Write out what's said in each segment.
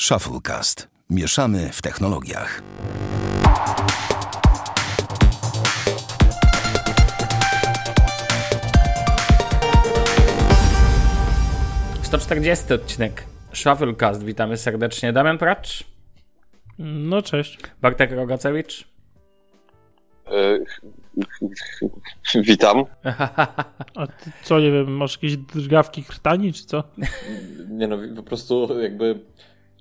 Shufflecast. Mieszamy w technologiach. Sto czterdziesty odcinek Shufflecast. Witamy serdecznie. Damian Pracz, No cześć. Bartek Rogacewicz. E, Witam. A ty co, nie wiem, masz jakieś drgawki krtani, czy co? Nie no, po prostu jakby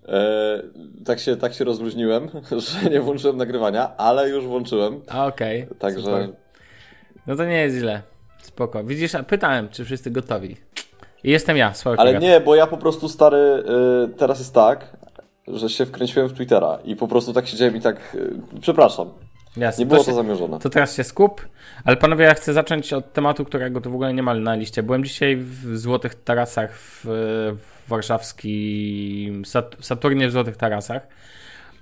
e, tak, się, tak się rozluźniłem, że nie włączyłem nagrywania, ale już włączyłem. Okej. Także super. No to nie jest źle. Spoko. Widzisz, pytałem, czy wszyscy gotowi. I jestem ja, Sławek Ale nie, bo ja po prostu stary, e, teraz jest tak, że się wkręciłem w Twittera i po prostu tak siedziałem i tak, e, przepraszam, Jasne. nie było się, to zamierzone. To teraz się skup. Ale panowie, ja chcę zacząć od tematu, którego tu w ogóle nie ma na liście. Byłem dzisiaj w Złotych Tarasach w, w warszawskim Sat- Saturnie w Złotych Tarasach.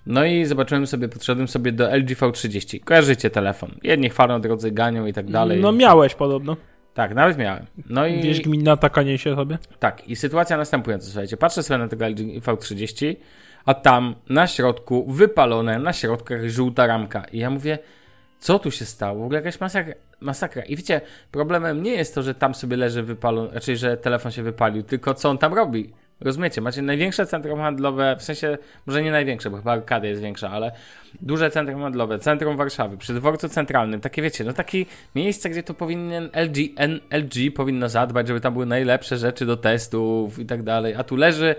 No i zobaczyłem sobie, podszedłem sobie do LG V30. Kojarzycie telefon. Jedni chwalą, drudzy ganią i tak dalej. No miałeś podobno. Tak, nawet miałem. No i Wiesz, gmina takanie się sobie. tak, i sytuacja następująca, słuchajcie, patrzę sobie na tego LG V30, a tam na środku, wypalone, na środku jakaś żółta ramka. I ja mówię, co tu się stało? W ogóle jakaś masakra. Masakra. I wiecie, problemem nie jest to, że tam sobie leży wypalony, raczej, że telefon się wypalił, tylko co on tam robi. Rozumiecie, macie największe centrum handlowe, w sensie, może nie największe, bo chyba Arkady jest większa, ale duże centrum handlowe, centrum Warszawy, przy dworcu centralnym, takie wiecie, no takie miejsce, gdzie to powinien LG, LG powinno zadbać, żeby tam były najlepsze rzeczy do testów i tak dalej, a tu leży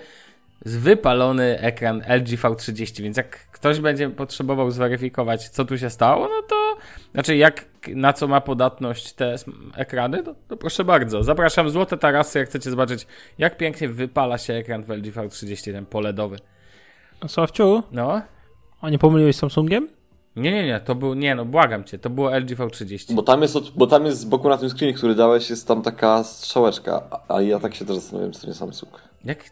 wypalony ekran LG V30, więc jak ktoś będzie potrzebował zweryfikować, co tu się stało, no to znaczy jak, na co ma podatność te ekrany, to, to proszę bardzo. Zapraszam złote tarasy, jak chcecie zobaczyć, jak pięknie wypala się ekran w LG V30, ten poledowy. A Sławciu, No, a nie pomyliłeś z Samsungiem? nie, nie, nie, to był, nie no, błagam cię, to było LG V30. Bo tam, jest, od- bo tam jest z boku na tym screenie, który dałeś, jest tam taka strzałeczka, a- ja tak się też zastanawiam, czy to nie Samsung. Jak,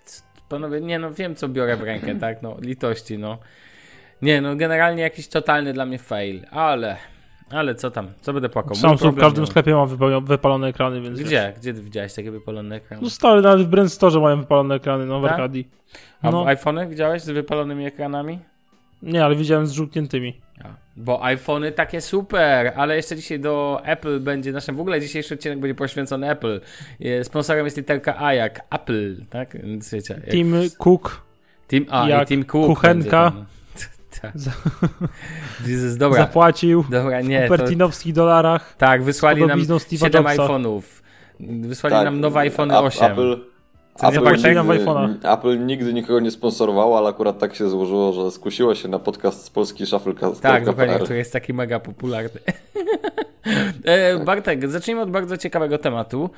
panowie, nie no, wiem co biorę w rękę, tak, no, litości, no. Nie no, generalnie jakiś totalny dla mnie fail, ale, ale co tam, co będę płakał? Samsung w każdym miał. sklepie ma wypalone ekrany, więc... wiesz. Gdzie? Gdzie ty widziałeś takie wypalone ekrany? No stary, nawet w Brand Store mają wypalone ekrany, no w Tak? Arkadii. A No, w iPhony widziałeś z wypalonymi ekranami? Nie, ale widziałem z żółkniętymi. Bo iPhony takie super, ale jeszcze dzisiaj do Apple będzie, naszym w ogóle dzisiejszy odcinek będzie poświęcony Apple. E, Sponsorem jest literka A jak Apple, tak? Więc wiecie. jak Tim Cook Team A jak i Team Cook. kuchenka. tam. Tak. Jezus, dobra. zapłacił Dobra, nie. w To, kupertinowskich dolarach. tak, wysłali nam podobizną Steve'a 7 Jobsa. iPhone'ów. Wysłali nam nowe iPhone Tak, Ap- 8. Apple, Apple, nigdy, Apple nigdy nikogo nie sponsorowało, ale akurat tak się złożyło, że skusiło się na podcast z Polski Shufflecast. Tak, dokładnie, który jest taki mega popularny. e, Tak. Bartek, zacznijmy od bardzo ciekawego tematu.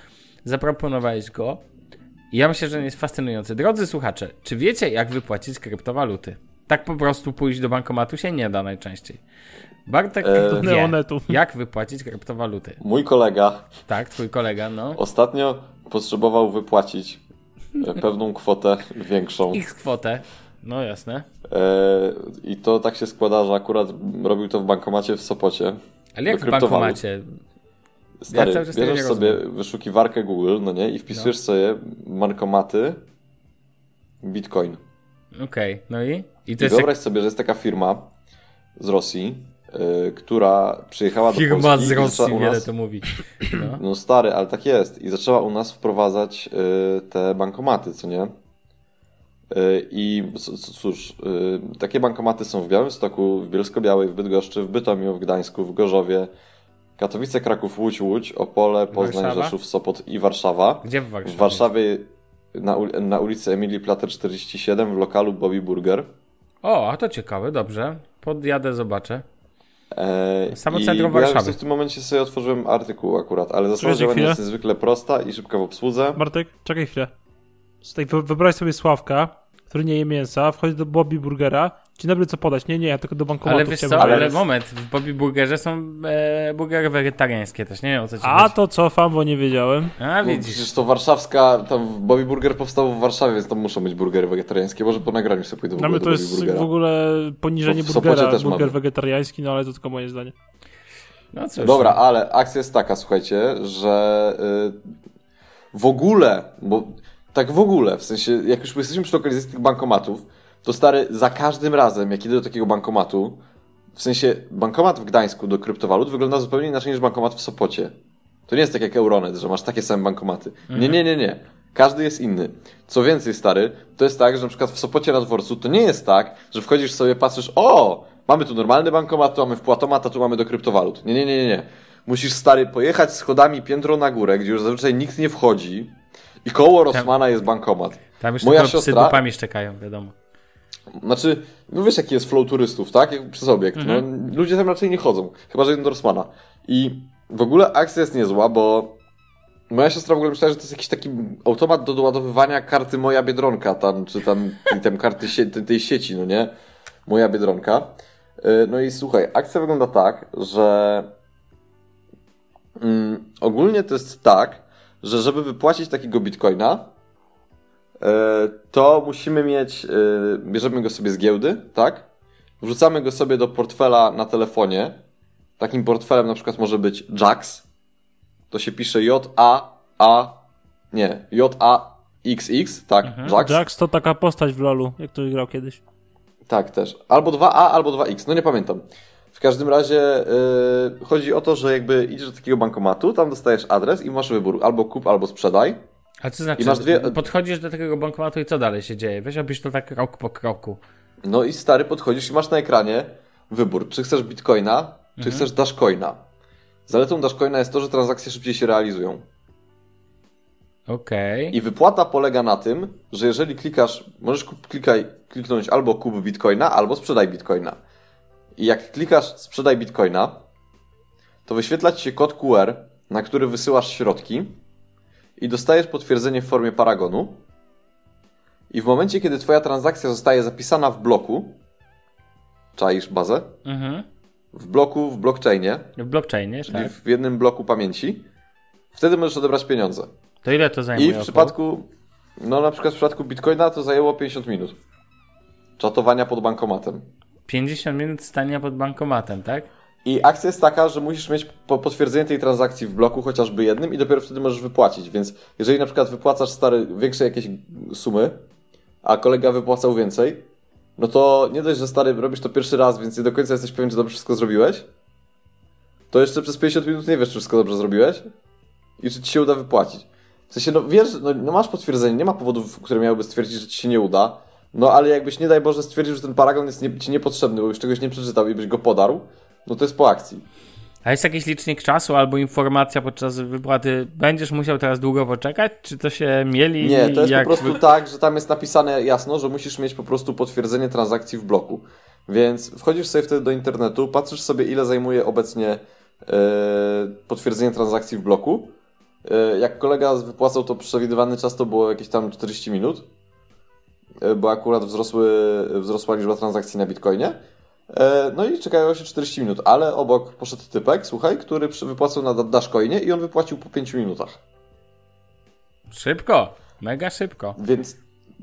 Zaproponowałeś go. Ja myślę, że on jest fascynujący. Drodzy słuchacze, czy wiecie, jak wypłacić kryptowaluty? Tak po prostu pójść do bankomatu się nie da najczęściej. Bartek E, wie, jak wypłacić kryptowaluty. Mój kolega Tak, twój kolega, no. ostatnio potrzebował wypłacić pewną kwotę większą. X kwotę. No jasne. E, I to tak się składa, że akurat robił to w bankomacie w Sopocie. Ale jak w bankomacie? Stary, tego bierzesz sobie rozumiem. wyszukiwarkę Google, no nie, i wpisujesz sobie bankomaty Bitcoin. Okej, no i? I I wyobraź sobie, że jest taka firma z Rosji, która przyjechała do firma Polski z i Rosji, wiele nas, to mówi. No. No stary, ale tak jest. I zaczęła u nas wprowadzać y, te bankomaty, co nie? Y, I cóż, y, takie bankomaty są w Białymstoku, w Bielsko-Białej, w Bydgoszczy, w Bytomiu, w Gdańsku, w Gorzowie, Katowice, Kraków, Łódź, Łódź, Opole, Poznań, Warszawa? Rzeszów, Sopot i Warszawa. Gdzie w Warszawie? W Warszawie na, na ulicy Emilii Plater 47 w lokalu Bobby Burger. O, a to ciekawe, dobrze. Podjadę, zobaczę. E, Samo i centrum ja Warszawy. w tym momencie sobie otworzyłem artykuł akurat, ale zasada działania jest niezwykle prosta i szybka w obsłudze. Bartek, czekaj chwilę. Tutaj wy- wyobraź sobie Sławka, który nie je mięsa, wchodzi do Bobby Burgera. Dzień dobry, co podać? Nie, nie, ja tylko do bankomatu Ale wiesz co, ale, wejść. moment, w Bobby Burgerze są e, burgery wegetariańskie też, nie wiem o co ci A chodzi. to cofam, bo nie wiedziałem. A, No, widzisz. przecież to warszawska, tam Bobby Burger powstał w Warszawie, więc tam muszą być burgery wegetariańskie. Może po nagraniu sobie pójdę w Dla ogóle do to Bobby jest Burgera. w ogóle poniżenie Bo w Sopocie burgera, też burger mamy. wegetariański, no ale to tylko moje zdanie. No cóż. Dobra, ale akcja jest taka, słuchajcie, że y, w ogóle, bo tak w ogóle, w sensie, jak już jesteśmy przy lokalizacji tych bankomatów, to stary, za każdym razem, jak idę do takiego bankomatu, w sensie bankomat w Gdańsku do kryptowalut wygląda zupełnie inaczej niż bankomat w Sopocie. To nie jest tak jak Euronet, że masz takie same bankomaty. Nie, nie, nie, nie. Każdy jest inny. Co więcej, stary, to jest tak, że na przykład w Sopocie na dworcu to nie jest tak, że wchodzisz sobie, patrzysz, o, mamy tu normalny bankomat, tu mamy wpłatomat, a tu mamy do kryptowalut. Nie, nie, nie, nie. Musisz, stary, pojechać schodami piętro na górę, gdzie już zazwyczaj nikt nie wchodzi i koło Rosmana jest bankomat. Tam już Moja tylko psy siostra- dupami szczekają, wiadomo. Znaczy, no wiesz jaki jest flow turystów, tak? Jak przez obiekt. No, ludzie tam raczej nie chodzą, chyba że idą do Rossmana. I w ogóle akcja jest niezła, bo moja siostra w ogóle myślała, że to jest jakiś taki automat do doładowywania karty Moja Biedronka tam, czy tam, tam karty sie tej, sieci, no nie? Moja Biedronka. Yy, No i słuchaj, akcja wygląda tak, że mm, ogólnie to jest tak, że żeby wypłacić takiego bitcoina, E, to musimy mieć, e, bierzemy go sobie z giełdy, tak? Wrzucamy go sobie do portfela na telefonie. Takim portfelem na przykład może być Jax. To się pisze J-A-A, nie, J-A-X-X, tak, Jax. Jax to taka postać w LoLu, jak ktoś grał kiedyś. Tak, też. Albo 2A, albo 2X, no nie pamiętam. W każdym razie yy, chodzi o to, że jakby idziesz do takiego bankomatu, tam dostajesz adres i masz wybór albo kup, albo sprzedaj. A co znaczy, I masz dwie- podchodzisz do takiego bankomatu i co dalej się dzieje? Weź obyś to tak krok po kroku. No i stary, podchodzisz i masz na ekranie wybór, czy chcesz bitcoina, czy chcesz dashcoina. Zaletą dashcoina jest to, że transakcje szybciej się realizują. Okej. I wypłata polega na tym, że jeżeli klikasz, możesz kup, klikaj, kliknąć albo kup bitcoina, albo sprzedaj bitcoina. I jak klikasz sprzedaj bitcoina, to wyświetla ci się kod QR, na który wysyłasz środki i dostajesz potwierdzenie w formie paragonu. I w momencie, kiedy twoja transakcja zostaje zapisana w bloku, czaisz bazę, Mhm. w bloku, w blockchainie, W blockchainie, czyli tak. w jednym bloku pamięci, wtedy możesz odebrać pieniądze. To ile to zajmuje? I w około? przypadku, no na przykład w przypadku Bitcoina to zajęło 50 minut. Czatowania pod bankomatem. 50 minut stania pod bankomatem, tak? I akcja jest taka, że musisz mieć po- potwierdzenie tej transakcji w bloku chociażby jednym i dopiero wtedy możesz wypłacić. Więc jeżeli na przykład wypłacasz stary większe jakieś sumy, a kolega wypłacał więcej, no to nie dość, że stary robisz to pierwszy raz, więc nie do końca jesteś pewien, czy dobrze wszystko zrobiłeś, to jeszcze przez 50 minut nie wiesz, czy wszystko dobrze zrobiłeś i czy ci się uda wypłacić. W sensie, no wiesz, no, no masz potwierdzenie, nie ma powodów, które miałyby stwierdzić, że ci się nie uda, no ale jakbyś nie daj Boże stwierdził, że ten paragon jest nie, ci niepotrzebny, bo już czegoś nie przeczytał i byś go podarł, no to jest po akcji. A jest jakiś licznik czasu albo informacja podczas wypłaty, będziesz musiał teraz długo poczekać? Czy to się mieli? Nie, to jest jak po prostu tak, że tam jest napisane jasno, że musisz mieć po prostu potwierdzenie transakcji w bloku. Więc wchodzisz sobie wtedy do internetu, patrzysz sobie, ile zajmuje obecnie e, potwierdzenie transakcji w bloku. E, jak kolega wypłacał, to przewidywany czas to było jakieś tam 40 minut, bo akurat wzrosły, wzrosła liczba transakcji na Bitcoinie. E, No i czekało się 40 minut, ale obok poszedł typek, słuchaj, który wypłacał na Dashcoinie i on wypłacił po 5 minutach. Szybko, mega szybko. Więc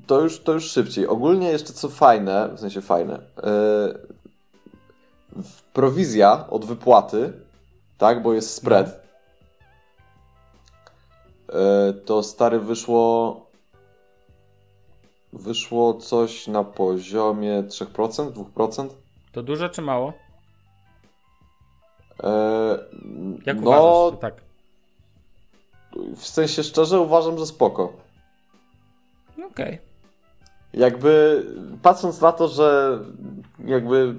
to już, to już szybciej. Ogólnie jeszcze co fajne, w sensie fajne, yy, prowizja od wypłaty, tak, bo jest spread, yy, to stary wyszło wyszło coś na poziomie 3%, 2%. To dużo czy mało? Yy, Jak no, uważasz? Tak. w sensie szczerze uważam, że spoko. Okej. Jakby patrząc na to, że jakby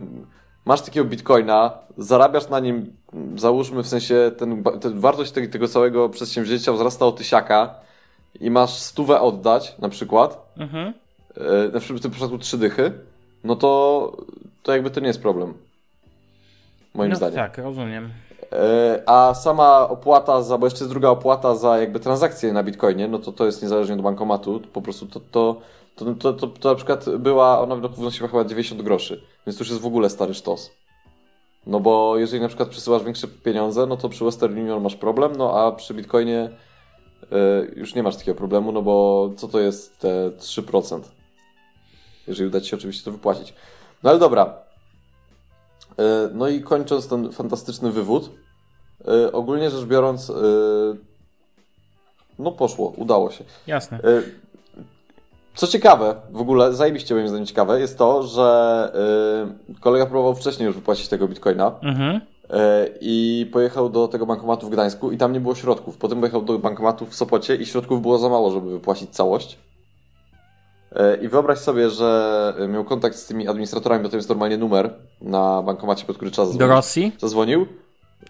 masz takiego bitcoina, zarabiasz na nim, załóżmy w sensie ten, ten wartość tego, tego całego przedsięwzięcia wzrasta o tysiaka i masz stówę oddać na przykład, Mhm. E, na przykład w tym przypadku trzy dychy, no to, to jakby to nie jest problem. Moim No zdaniem. tak, rozumiem. E, A sama opłata za, bo jeszcze jest druga opłata za jakby transakcje na Bitcoinie, no to to jest niezależnie od bankomatu, po prostu to, to, to, to, to, to na przykład była, ona wynosiła chyba 90 groszy, więc to już jest w ogóle stary sztos. No bo jeżeli na przykład przesyłasz większe pieniądze, no to przy Western Union masz problem, no a przy Bitcoinie e, już nie masz takiego problemu, no bo co to jest te 3%? Jeżeli uda Ci się oczywiście to wypłacić. No ale dobra, E, No i kończąc ten fantastyczny wywód, e, ogólnie rzecz biorąc, e, no poszło, udało się. Jasne. Co ciekawe, w ogóle zajebiście moim zdaniem ciekawe, jest to, że kolega próbował wcześniej już wypłacić tego bitcoina Mhm. i pojechał do tego bankomatu w Gdańsku i tam nie było środków. Potem pojechał do bankomatu w Sopocie i środków było za mało, żeby wypłacić całość. Yy, I wyobraź sobie, że miał kontakt z tymi administratorami, bo to jest normalnie numer na bankomacie, pod który trzeba Do zadzwonić. Rosji? Zadzwonił.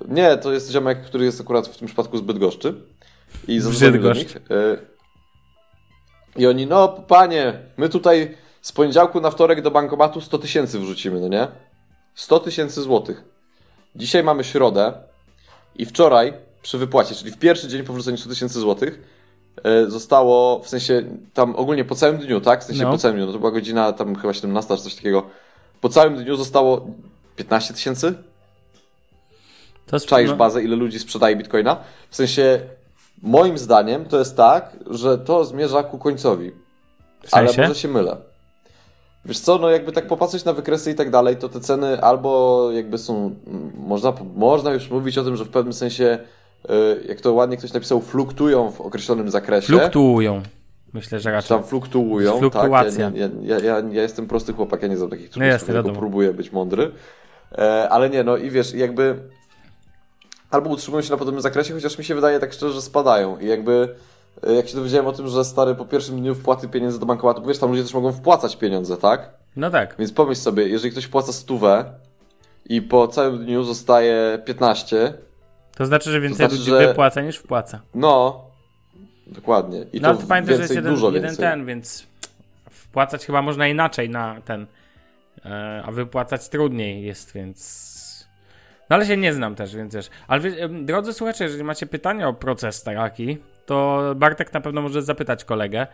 Nie, to jest ziomek, który jest akurat w tym przypadku z Bydgoszczy. I zadzwonił do nich. y, I oni, no panie, my tutaj z poniedziałku na wtorek do bankomatu 100 tysięcy wrzucimy, no nie? 100 tysięcy złotych. Dzisiaj mamy środę i wczoraj przy wypłacie, czyli w pierwszy dzień po wrzuceniu 100 tysięcy złotych zostało, w sensie tam ogólnie po całym dniu, tak? W sensie No. po całym dniu, no to była godzina tam chyba 17 czy coś takiego. Po całym dniu zostało 15 tysięcy? To jest, czaisz no, bazę, ile ludzi sprzedaje bitcoina. W sensie, moim zdaniem to jest tak, że to zmierza ku końcowi. w sensie? Ale może się mylę. Wiesz co, no jakby tak popatrzeć na wykresy i tak dalej, to te ceny albo jakby są, można, można już mówić o tym, że w pewnym sensie, jak to ładnie ktoś napisał, fluktują w określonym zakresie. Fluktuują. Myślę, że raczej. tam fluktuują. Fluktuacja. Tak? Ja, ja, ja, ja, jestem prosty chłopak, ja nie znam takich No jasne, słów, tylko próbuję być mądry. E, ale nie, no i wiesz, jakby albo utrzymują się na podobnym zakresie, chociaż mi się wydaje tak szczerze, że spadają. I jakby e, jak się dowiedziałem o tym, że stary po pierwszym dniu wpłaty pieniędzy do bankomatu, bo wiesz, tam ludzie też mogą wpłacać pieniądze, tak? No tak. Więc pomyśl sobie, jeżeli ktoś wpłaca stówę i po całym dniu zostaje 15, To znaczy, że więcej znaczy, ludzi że- wypłaca niż wpłaca. no, dokładnie. I No to to pamiętaj, że jest jeden, jeden ten, więc wpłacać chyba można inaczej na ten, e, a wypłacać trudniej jest, więc... No ale się nie znam też, więc wiesz. Ale drodzy słuchacze, jeżeli macie pytania o proces taki, to Bartek na pewno może zapytać kolegę,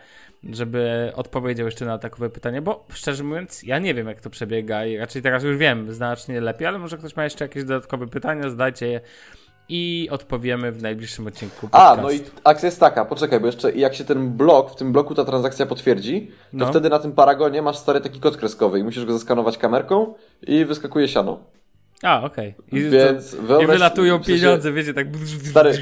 żeby odpowiedział jeszcze na takowe pytanie, bo szczerze mówiąc, ja nie wiem jak to przebiega i raczej teraz już wiem znacznie lepiej, ale może ktoś ma jeszcze jakieś dodatkowe pytania, zadajcie je i odpowiemy w najbliższym odcinku A, podcastu. no i akcja jest taka, poczekaj, bo jeszcze jak się ten blok, w tym bloku ta transakcja potwierdzi, to No. wtedy na tym paragonie masz stary taki kod kreskowy i musisz go zeskanować kamerką i wyskakuje siano. A, okej. I to- Więc I wyobraź- wylatują w sensie- pieniądze, wiecie, tak. Stary,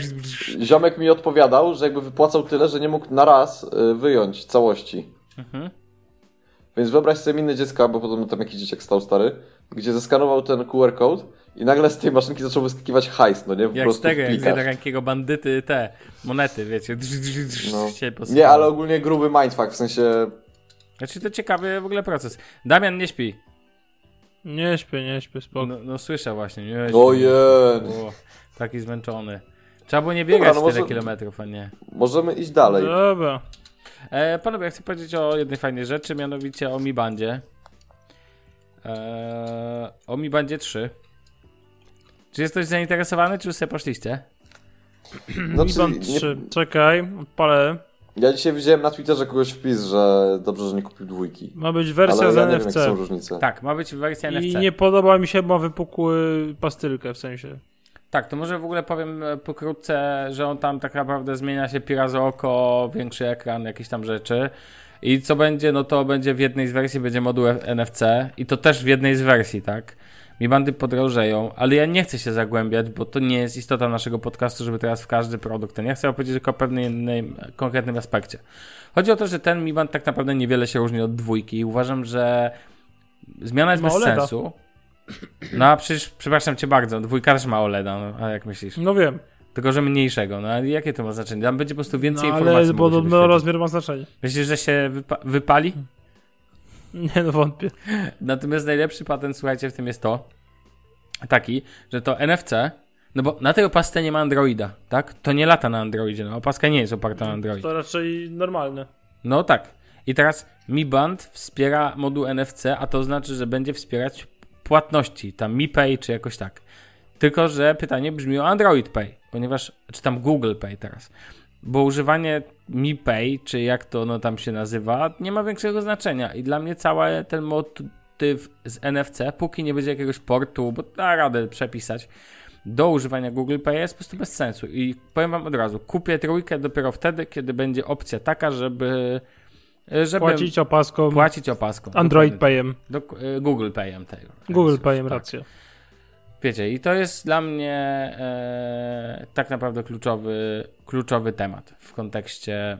ziomek mi odpowiadał, że jakby wypłacał tyle, że nie mógł na raz y, wyjąć całości. Mhm. Więc wyobraź sobie inne dziecka, bo podobno tam jakiś dzieciak stał stary, gdzie zeskanował ten QR code i nagle z tej maszynki zaczął wyskakiwać hajs, no nie? Po Jak z prostu tego, w jak z jednorękiego bandyty, te monety, wiecie. No. się posypały. Nie, ale ogólnie gruby mindfuck, w sensie Znaczy to ciekawy w ogóle proces. Damian nie śpi. Nie śpię, nie śpię, spoko. No, no słyszę właśnie. Nie śpi. Ojej. O, taki zmęczony. Trzeba było nie biegać Dobra, no tyle może- kilometrów, a nie. możemy iść dalej. Dobra. E, panowie, ja chcę powiedzieć o jednej fajnej rzeczy, mianowicie o Mi Bandzie. E, o Mi Bandzie 3. Czy jesteś zainteresowany, czy już sobie poszliście? No, Mi Band czyli nie, 3. Czekaj, odpalę. Ja dzisiaj widziałem na Twitterze kogoś wpis, że dobrze, że nie kupił dwójki. Ma być wersja Ale z ja nie wiem, NFC. jakie są różnice. Tak, ma być wersja NFC. I nie podoba mi się, ma wypukły pastylkę w sensie. Tak, to może w ogóle powiem e, pokrótce, że on tam tak naprawdę zmienia się pirazo oko, większy ekran, jakieś tam rzeczy. I co będzie, no to będzie w jednej z wersji będzie moduł NFC i to też w jednej z wersji, tak? Mi bandy podrożeją, ale ja nie chcę się zagłębiać, bo to nie jest istota naszego podcastu, żeby teraz w każdy produkt. ten. Ja chcę opowiedzieć tylko o pewnym innym, konkretnym aspekcie. Chodzi o to, że ten Mi Band tak naprawdę niewiele się różni od dwójki. Uważam, że zmiana jest Ma bez OLEDa. sensu. No a przecież, przepraszam cię bardzo, dwójka też ma OLEDa, no, a jak myślisz? No wiem. Tylko, że mniejszego. No ale jakie to ma znaczenie? Tam będzie po prostu No, więcej informacji. ale podobno rozmiar ma znaczenie. Myślisz, że się wypa- wypali? Nie no, wątpię. Natomiast najlepszy patent, słuchajcie, w tym jest to taki, że to NFC, no bo na tej opasce nie ma Androida, tak? To nie lata na Androidzie, no opaska nie jest oparta na Androidzie. To raczej normalne. No tak. I teraz Mi Band wspiera moduł NFC, a to znaczy, że będzie wspierać płatności, tam Mi Pay czy jakoś tak. Tylko, że pytanie brzmi o Android Pay, ponieważ, czy tam Google Pay teraz. Bo używanie Mi Pay, czy jak to no tam się nazywa, nie ma większego znaczenia. I dla mnie cały ten motyw z NFC, póki nie będzie jakiegoś portu, bo da radę przepisać, do używania Google Pay jest po prostu bez sensu. I powiem wam od razu, kupię trójkę dopiero wtedy, kiedy będzie opcja taka, żeby, żeby Płacić opaską płacić opaską. Android Dokładnie. Payem. Do, y, Google Payem tego. Google Tak, Payem, tak. racja. Wiecie, i to jest dla mnie e, tak naprawdę kluczowy, kluczowy temat w kontekście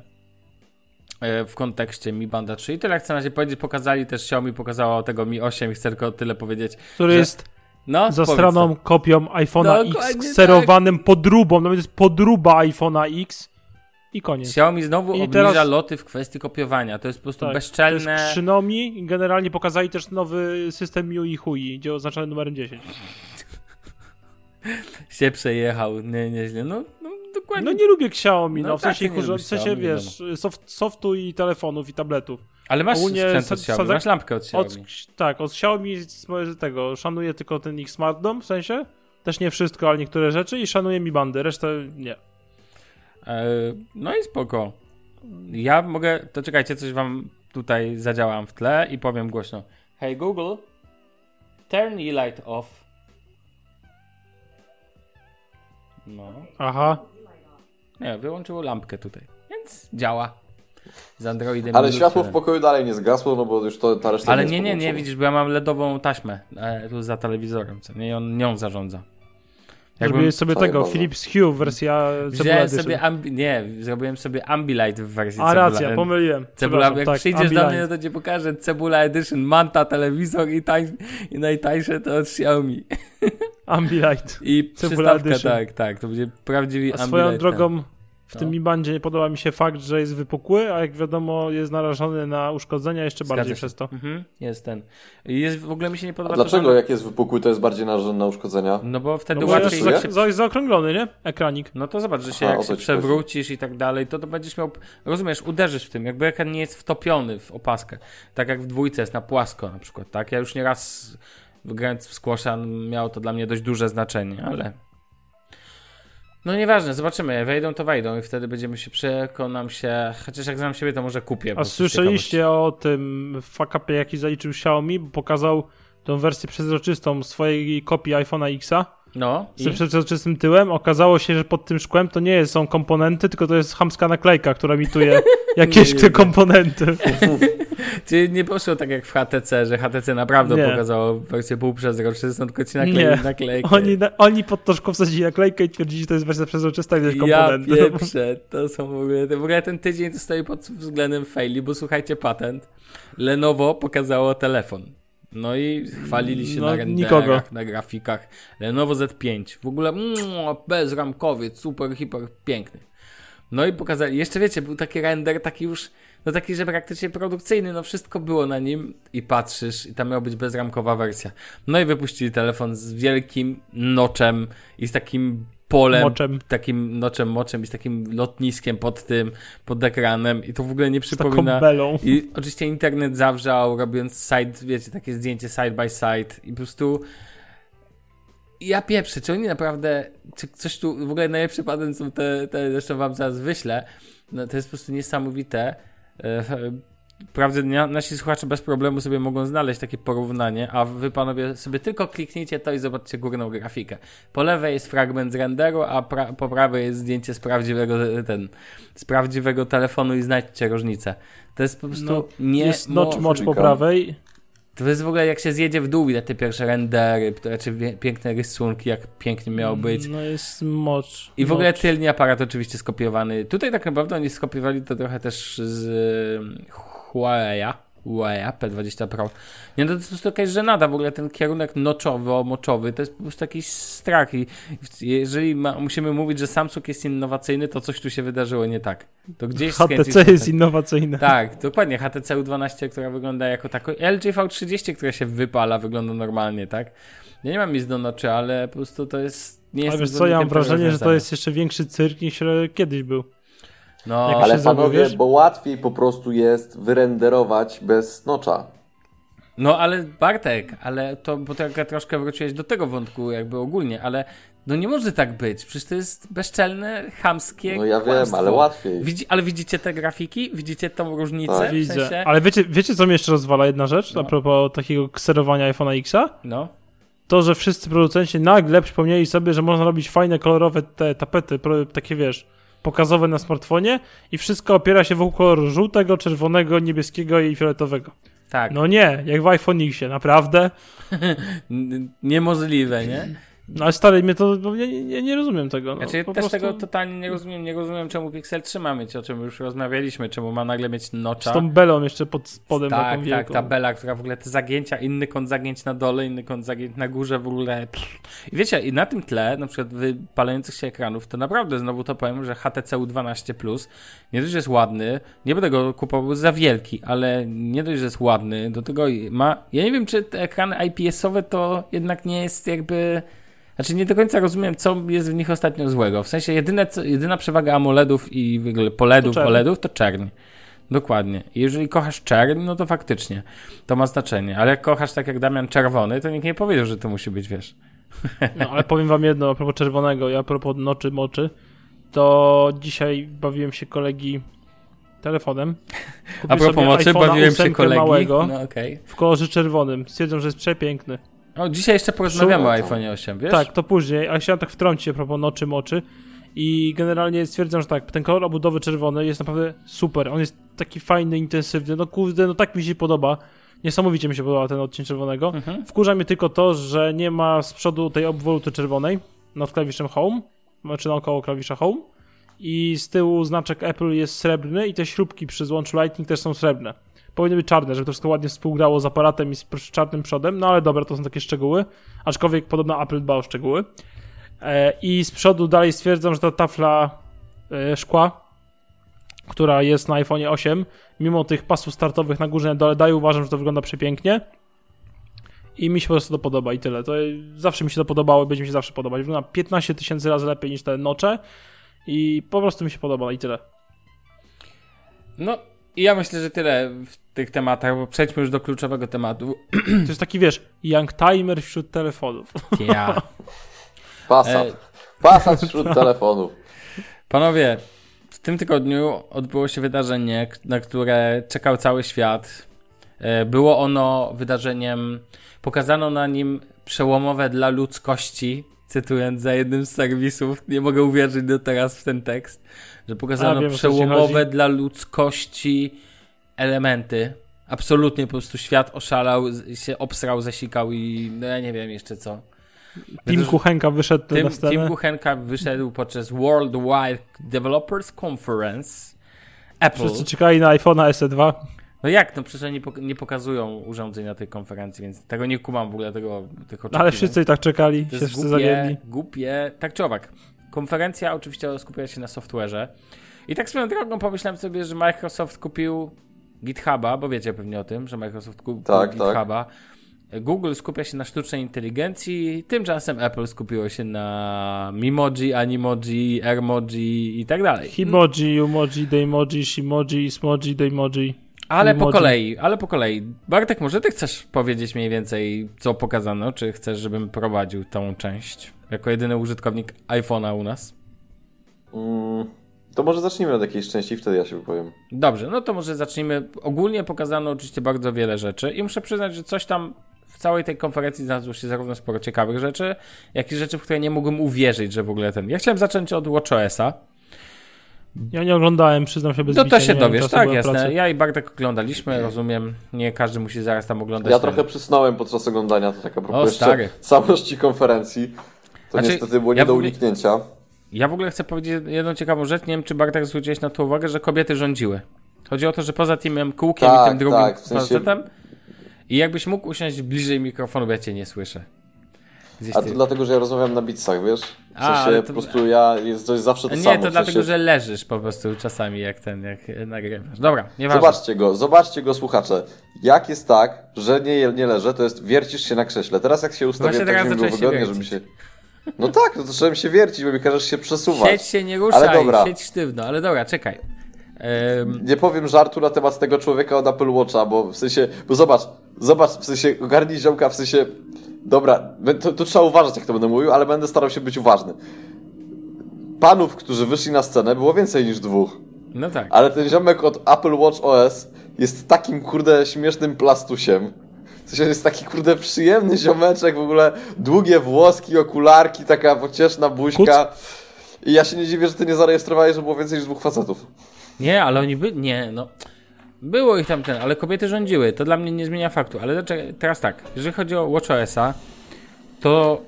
e, w kontekście Mi Banda 3. I tyle chcę na razie powiedzieć. Pokazali też Xiaomi, pokazało tego Mi 8 i chcę tylko tyle powiedzieć. Który Że- jest No, zastraną powiedz kopią iPhone'a X Dokładnie kserowanym podróbą, nawet jest podruba iPhone'a X i to. koniec. Xiaomi znowu I obniża teraz- loty w kwestii kopiowania. To jest po prostu Tak, To bezczelne. Krzynomi generalnie pokazali też nowy system MIUI Hui, gdzie oznaczony numerem 10. się przejechał, nie, nieźle. No, no dokładnie. No nie lubię Xiaomi, no, No w tak, sensie, w sensie wiesz, soft, softu i telefonów i tabletów. Ale masz ogólnie sprzęt od Xiaomi, masz lampkę od Xiaomi. Od, tak, od Xiaomi tego, szanuję tylko ten ich Smart Dome, w sensie, też nie wszystko, ale niektóre rzeczy i szanuję Mi Bandy, resztę nie. E, no i spoko. Ja mogę, to czekajcie, coś wam tutaj zadziałam w tle i powiem głośno. Hey Google, turn e light off. No. Aha, Nie, wyłączyło lampkę tutaj. Więc działa. Z Androidem. Ale światło w 7. pokoju dalej nie zgasło, no bo już to, ta reszta Ale nie, nie, nie, podłączona. widzisz, bo ja mam LEDową taśmę e, tu za telewizorem, co nie? I on nią zarządza. zrobiłeś sobie tego, bardzo. Philips Hue wersja Wziąłem sobie ambi- nie, zrobiłem sobie Ambilight w wersji A Cebula. racja, pomyliłem. Cebula, jak tak, przyjdziesz do Ambilight. mnie, no to ci pokażę Cebula Edition, Manta, telewizor i, tań, i najtańsze to od Xiaomi. Ambilight. I przystawka, tak, tak, to będzie prawdziwy A swoją Ambilight. drogą w No. tym Mi Bandzie nie podoba mi się fakt, że jest wypukły, a jak wiadomo jest narażony na uszkodzenia jeszcze Zgadza bardziej się. przez to. Mhm, jest ten. I Jest, w ogóle mi się nie A podoba to, dlaczego że- jak jest wypukły, to jest bardziej narażony na uszkodzenia? No bo wtedy No bo łatwiej... jest się- za, za, zaokrąglony, nie? Ekranik. No to zobacz, że się Aha, jak się to ci przewrócisz i tak dalej, to to będziesz miał, rozumiesz, uderzysz w tym, jakby ekran nie jest wtopiony w opaskę. Tak jak w dwójce jest na płasko na przykład, tak? Ja już nieraz grając w squasha miało to dla mnie dość duże znaczenie, ale... No nieważne, zobaczymy, wejdą to wejdą i wtedy będziemy się, przekonam się, chociaż jak znam siebie, to może kupię. A słyszeliście o tym fuck-upie, jaki zaliczył Xiaomi, bo pokazał tą wersję przezroczystą swojej kopii iPhone'a X'a. No z i? tym przezroczystym tyłem. Okazało się, że pod tym szkłem to nie są komponenty, tylko to jest chamska naklejka, która imituje jakieś te komponenty. Czyli nie poszło tak jak w HTC, że HTC naprawdę Nie. pokazało wersję półprzezroczystą, tylko ci naklei, Nie. naklejkę. Oni, na, oni pod to szkło wsadzili naklejkę i twierdzili, że to jest wersja przezroczysta i to jest Ja komponenty. pieprzę, to są w ogóle, w ogóle ten tydzień to stoi pod względem faili, bo słuchajcie, patent. Lenovo pokazało telefon. No i chwalili się No, na renderach, nikogo. na grafikach. Lenovo Z5. W ogóle mm, bezramkowiec, super, hiper, piękny. No i pokazali, jeszcze wiecie, był taki render, taki już, no taki, że praktycznie produkcyjny, no wszystko było na nim i patrzysz i tam miała być bezramkowa wersja. No i wypuścili telefon z wielkim noczem i z takim polem, Moczem. takim noczem moczem i z takim lotniskiem pod tym, pod ekranem i to w ogóle nie Z taką przypomina... belą. I oczywiście internet zawrzał, robiąc side, wiecie, takie zdjęcie side by side i po prostu ja pieprzę, czy oni naprawdę, czy coś tu, w ogóle najlepszy patent są te, te zresztą wam zaraz wyślę, no to jest po prostu niesamowite. Wprawdzie na- nasi słuchacze bez problemu sobie mogą znaleźć takie porównanie, a wy panowie sobie tylko kliknijcie to i zobaczcie górną grafikę. Po lewej jest fragment z renderu, a pra- po prawej jest zdjęcie z prawdziwego, ten, z prawdziwego telefonu i znajdźcie różnicę. To jest po prostu No, nie Jest notch mo- mocz po prawej. To jest w ogóle jak się zjedzie w dół, widać te pierwsze rendery, czy wie- piękne rysunki, jak pięknie miało być. No jest mocz. I w ogóle mocz. tylny aparat oczywiście skopiowany. Tutaj tak naprawdę oni skopiowali to trochę też z Huawei'a. Huawei P20 Pro. Nie, no to jest po prostu jakaś żenada. W ogóle ten kierunek noczowy, moczowy, to jest po prostu jakiś strach. I jeżeli ma, musimy mówić, że Samsung jest innowacyjny, to coś tu się wydarzyło nie tak. To gdzieś HTC jest potem. innowacyjne. Tak, dokładnie. HTC U12, która wygląda jako tako. LG V30, która się wypala, wygląda normalnie, tak? Ja nie mam nic do noczy, ale po prostu to jest. Nie A jest wiesz co, ja mam wrażenie, że to jest jeszcze większy cyrk niż kiedyś był. No, Jak Ale panowie, bo łatwiej po prostu jest wyrenderować bez nocza. no ale Bartek, ale to, bo tak troszkę wróciłeś do tego wątku, jakby ogólnie, ale no nie może tak być. Przecież to jest bezczelne, chamskie. No ja wiem, kłamstwo. ale łatwiej. Widzi, ale widzicie te grafiki? Widzicie tą różnicę? Tak. w Widzę. sensie? Ale wiecie, wiecie, co mnie jeszcze rozwala jedna rzecz No. a propos takiego kserowania iPhone'a X'a? No. To, że wszyscy producenci nagle przypomnieli sobie, że można robić fajne, kolorowe te tapety, takie wiesz, pokazowe na smartfonie i wszystko opiera się wokół koloru żółtego, czerwonego, niebieskiego i fioletowego. Tak. No nie, jak w iPhone Xie, naprawdę. Niemożliwe, nie? No ale stary, mnie to, bo ja, ja nie rozumiem tego. No, Znaczy, ja też prostu tego totalnie nie rozumiem. Nie rozumiem, czemu Pixel 3 ma mieć, o czym już rozmawialiśmy, czemu ma nagle mieć nocza. Z tą belą jeszcze pod spodem taką tak, tak, wielką. ta bela, która w ogóle te zagięcia, inny kąt zagięć na dole, inny kąt zagięć na górze w ogóle. I wiecie, i na tym tle, na przykład wypalających się ekranów, to naprawdę znowu to powiem, że HTC U12 Plus nie dość, że jest ładny, nie będę go kupował za wielki, ale nie dość, że jest ładny, do tego ma. Ja nie wiem, czy te ekrany IPS-owe to jednak nie jest jakby. Znaczy nie do końca rozumiem, co jest w nich ostatnio złego. W sensie jedyne, jedyna przewaga AMOLEDów i w ogóle POLEDów, To. OLEDów to czerń. Dokładnie. I jeżeli kochasz czerń, no to faktycznie to ma znaczenie. Ale jak kochasz tak jak Damian czerwony, to nikt nie powiedział, że to musi być, wiesz. No ale powiem wam jedno a propos czerwonego, ja a propos noczy moczy, to dzisiaj bawiłem się kolegi telefonem. A propos iPhone'a bawiłem się 8 kolegi. małego No okej. w kolorze czerwonym. Stwierdzam, że jest przepiękny. O, dzisiaj jeszcze porozmawiamy o iPhone 8, wiesz? Tak, to później, a chciałem tak wtrącić a propos noczy moczy. I generalnie stwierdzam, że tak, ten kolor obudowy czerwony jest naprawdę super. On jest taki fajny, intensywny. No kurde, no tak mi się podoba. Niesamowicie mi się podoba ten odcień czerwonego. Mhm. Wkurza mnie tylko to, że nie ma z przodu tej obwoluty czerwonej nad klawiszem Home, czy naokoło klawisza Home. I z tyłu znaczek Apple jest srebrny i te śrubki przy złączu Lightning też są srebrne. Powinny być czarne, żeby to wszystko ładnie współgrało z aparatem i z czarnym przodem, no ale dobra, to są takie szczegóły. Aczkolwiek podobno Apple dba o szczegóły. E, I z przodu dalej stwierdzam, że ta tafla e, szkła, która jest na iPhone 8, mimo tych pasów startowych na górze na dole daje, uważam, że to wygląda przepięknie. I mi się po prostu to podoba i tyle. To zawsze mi się to podobało i będzie mi się zawsze podobać. Wygląda 15 tysięcy razy lepiej niż te nocze i po prostu mi się podoba i tyle. No i ja myślę, że tyle w tych tematach, bo przejdźmy już do kluczowego tematu. To jest taki, wiesz, young timer wśród telefonów. Ja. Passat. E. Passat wśród telefonów. Panowie, w tym tygodniu odbyło się wydarzenie, na które czekał cały świat. E, Było ono wydarzeniem, pokazano na nim przełomowe dla ludzkości, cytując za jednym z serwisów, nie mogę uwierzyć do teraz w ten tekst, że pokazano A, wiem, przełomowe dla ludzkości elementy. Absolutnie po prostu świat oszalał, się obsrał, zasikał i no ja nie wiem jeszcze co. Tim Kuchenka wyszedł na Tim, scenę. Tim Kuchenka wyszedł podczas Worldwide Developers Conference Apple. Wszyscy czekali na iPhone'a SE2. No jak, no przecież nie, pok- nie pokazują urządzeń na tej konferencji, więc tego nie kumam w ogóle, tego, tych oczekiwań. No, ale wszyscy i tak czekali, To się jest wszyscy głupie, zawiedli. głupie, tak czy owak. Konferencja oczywiście skupiała się na software'ze i tak swoją drogą pomyślałem sobie, że Microsoft kupił GitHuba, bo wiecie pewnie o tym, że Microsoft kupił Tak, tak. GitHuba. Google skupia się na sztucznej inteligencji, tymczasem Apple skupiło się na Mimoji, Animoji, Airmoji i tak dalej. Himoji, Umoji, Daymoji, Shimoji, Smoji, Daymoji. Ale po Emoji. kolei, ale po kolei. Bartek, może ty chcesz powiedzieć mniej więcej, co pokazano, czy chcesz, żebym prowadził tą część? Jako jedyny użytkownik iPhone'a u nas. Mm, to może zacznijmy od jakiejś części i wtedy ja się wypowiem. Dobrze, no to może zacznijmy. Ogólnie pokazano oczywiście bardzo wiele rzeczy i muszę przyznać, że coś tam w całej tej konferencji znalazło się zarówno sporo ciekawych rzeczy, jak i rzeczy, w które nie mogłem uwierzyć, że w ogóle ten... Ja chciałem zacząć od WatchOSa. Ja nie oglądałem, przyznam się bez No bicia, to się dowiesz, tak, jasne. pracy. Ja i Bartek oglądaliśmy, rozumiem. Nie każdy musi zaraz tam oglądać. Ja ten- trochę przysnąłem podczas oglądania, to taka O, propos jeszcze stary. całości konferencji. To Znaczy, niestety było nie ja do uniknięcia. Ja w ogóle chcę powiedzieć jedną ciekawą rzecz. Nie wiem, czy Bartek zwróciłeś na to uwagę, że kobiety rządziły. Chodzi o to, że poza Timem Cookiem i Tak, tym drugim tak, w sensie- facetem i jakbyś mógł usiąść bliżej mikrofonu, bo ja cię nie słyszę. Gdzieś A ty... to dlatego, że ja rozmawiam na bitsach, wiesz? W A, sensie ale to- po prostu ja, jest, zawsze to Nie, samo. to w dlatego, sensie... że leżysz po prostu czasami, jak ten, jak nagrywasz. Dobra, nieważne. Zobaczcie go, zobaczcie go słuchacze. Jak jest tak, że nie, nie leżę, to jest wiercisz się na krześle. Teraz jak się ustawię, Właśnie tak żeby było wygodnie, żeby się... No tak, no to zacząłem się wiercić, bo mi każesz się przesuwać. Siedź się, nie ruszaj, Ale dobra. siedź sztywno, ale dobra, czekaj. Ehm, Nie powiem żartu na temat tego człowieka od Apple Watcha, bo w sensie, bo zobacz, zobacz, w sensie, ogarnij ziomka, w sensie, dobra, to, to trzeba uważać, jak to będę mówił, ale będę starał się być uważny. Panów, którzy wyszli na scenę, było więcej niż dwóch. no tak. Ale ten ziomek od Apple Watch OS jest takim, kurde, śmiesznym plastusiem. W sensie jest taki, kurde, przyjemny ziomeczek, w ogóle długie włoski, okularki, taka pocieszna buźka. I ja się nie dziwię, że ty nie zarejestrowałeś, że było więcej niż dwóch facetów. Nie, ale oni by. Nie, no. Było ich tam ten, ale kobiety rządziły. To dla mnie nie zmienia faktu. Ale teraz tak, jeżeli chodzi o WatchOSa, to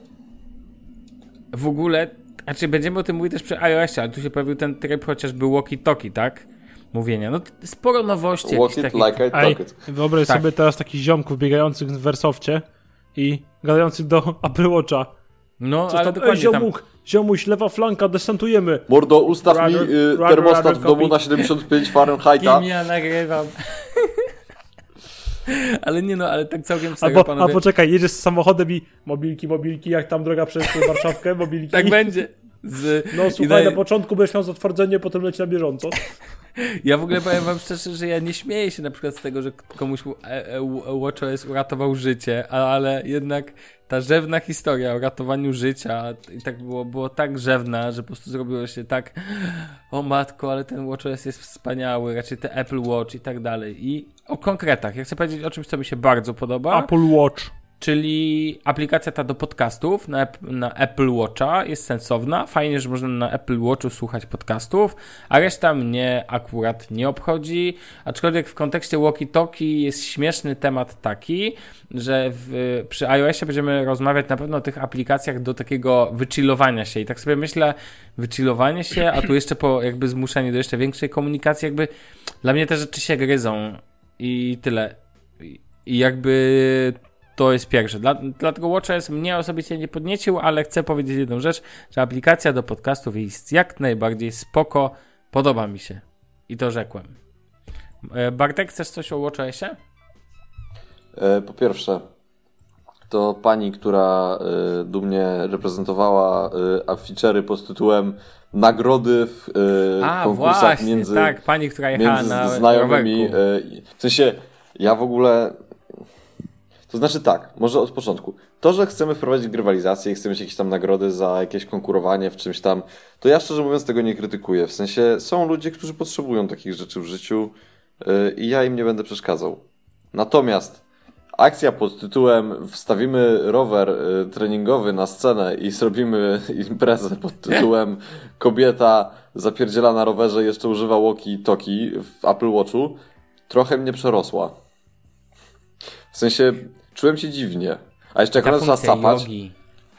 w ogóle, znaczy będziemy o tym mówić też przy iOSie, ale tu się pojawił ten tryb chociażby walkie-talkie, tak? Mówienia. No sporo nowości Walk it takich. like I talk it. wyobraź Tak. sobie teraz takich ziomków biegających w Wersofcie i gadających do Apple Watcha. No, Coś ale tam, dokładnie tam. ziomuk, ziomuś, lewa flanka, desantujemy. Mordo, ustaw mi y, termostat Roger, w domu copy. na 75 Fahrenheita. Kim ja nagrywam. ale nie no, ale tak całkiem serio, Albo, a panowie. poczekaj, jedziesz z samochodem i mobilki, mobilki, jak tam droga przez Warszawkę, mobilki. Tak będzie. Z, No słuchaj, daje- na początku będziesz miał zatwardzenie, potem leci na bieżąco. Ja w ogóle powiem wam szczerze, że ja nie śmieję się na przykład z tego, że komuś e, e, WatchOS uratował życie, ale jednak ta rzewna historia o ratowaniu życia i tak było, było tak rzewna, że po prostu zrobiło się tak o matko, ale ten WatchOS jest wspaniały, raczej te Apple Watch i tak dalej. I o konkretach. Ja chcę powiedzieć o czymś, co mi się bardzo podoba. Apple Watch. Czyli aplikacja ta do podcastów na, na Apple Watcha jest sensowna. Fajnie, że można na Apple Watchu słuchać podcastów, a reszta mnie akurat nie obchodzi. Aczkolwiek w kontekście walkie-talkie jest śmieszny temat taki, że w, przy iOSie będziemy rozmawiać na pewno o tych aplikacjach do takiego wychillowania się. I tak sobie myślę, wychillowanie się, a tu jeszcze po jakby zmuszenie do jeszcze większej komunikacji, jakby dla mnie te rzeczy się gryzą i tyle. I jakby to jest pierwsze. Dla, dlatego WatchOS mnie osobiście nie podniecił, ale chcę powiedzieć jedną rzecz, że aplikacja do podcastów jest jak najbardziej spoko, podoba mi się. I to rzekłem. E, Bartek, chcesz coś o WatchOSie? E, Po pierwsze, to pani, która e, dumnie reprezentowała aficery pod tytułem Nagrody w A, konkursach właśnie, między, tak, pani, która jechała między na znajomymi. rowerku. W sensie, ja w ogóle. To znaczy tak, może od początku. To, że chcemy wprowadzić grywalizację i chcemy mieć jakieś tam nagrody za jakieś konkurowanie w czymś tam, to ja szczerze mówiąc tego nie krytykuję. W sensie są ludzie, którzy potrzebują takich rzeczy w życiu yy, i ja im nie będę przeszkadzał. Natomiast akcja pod tytułem wstawimy rower y, treningowy na scenę i zrobimy imprezę pod tytułem kobieta zapierdziela na rowerze jeszcze używa walkie-talkie w Apple Watchu trochę mnie przerosła. W sensie czułem się dziwnie. A jeszcze jak ona zaczęła sapać, jogi.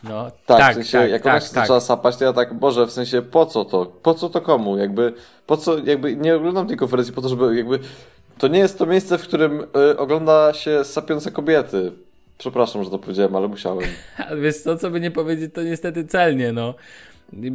No, tak, tak, w sensie, tak, jak ona tak, się tak. zaczęła sapać, to ja tak, Boże, w sensie, po co to? Po co to komu? Jakby, po co, jakby, nie oglądam tej konferencji po to, żeby, jakby, to nie jest to miejsce, w którym y, ogląda się sapiące kobiety. Przepraszam, że to powiedziałem, ale musiałem. Ale wiesz co, co by nie powiedzieć, to niestety celnie, no.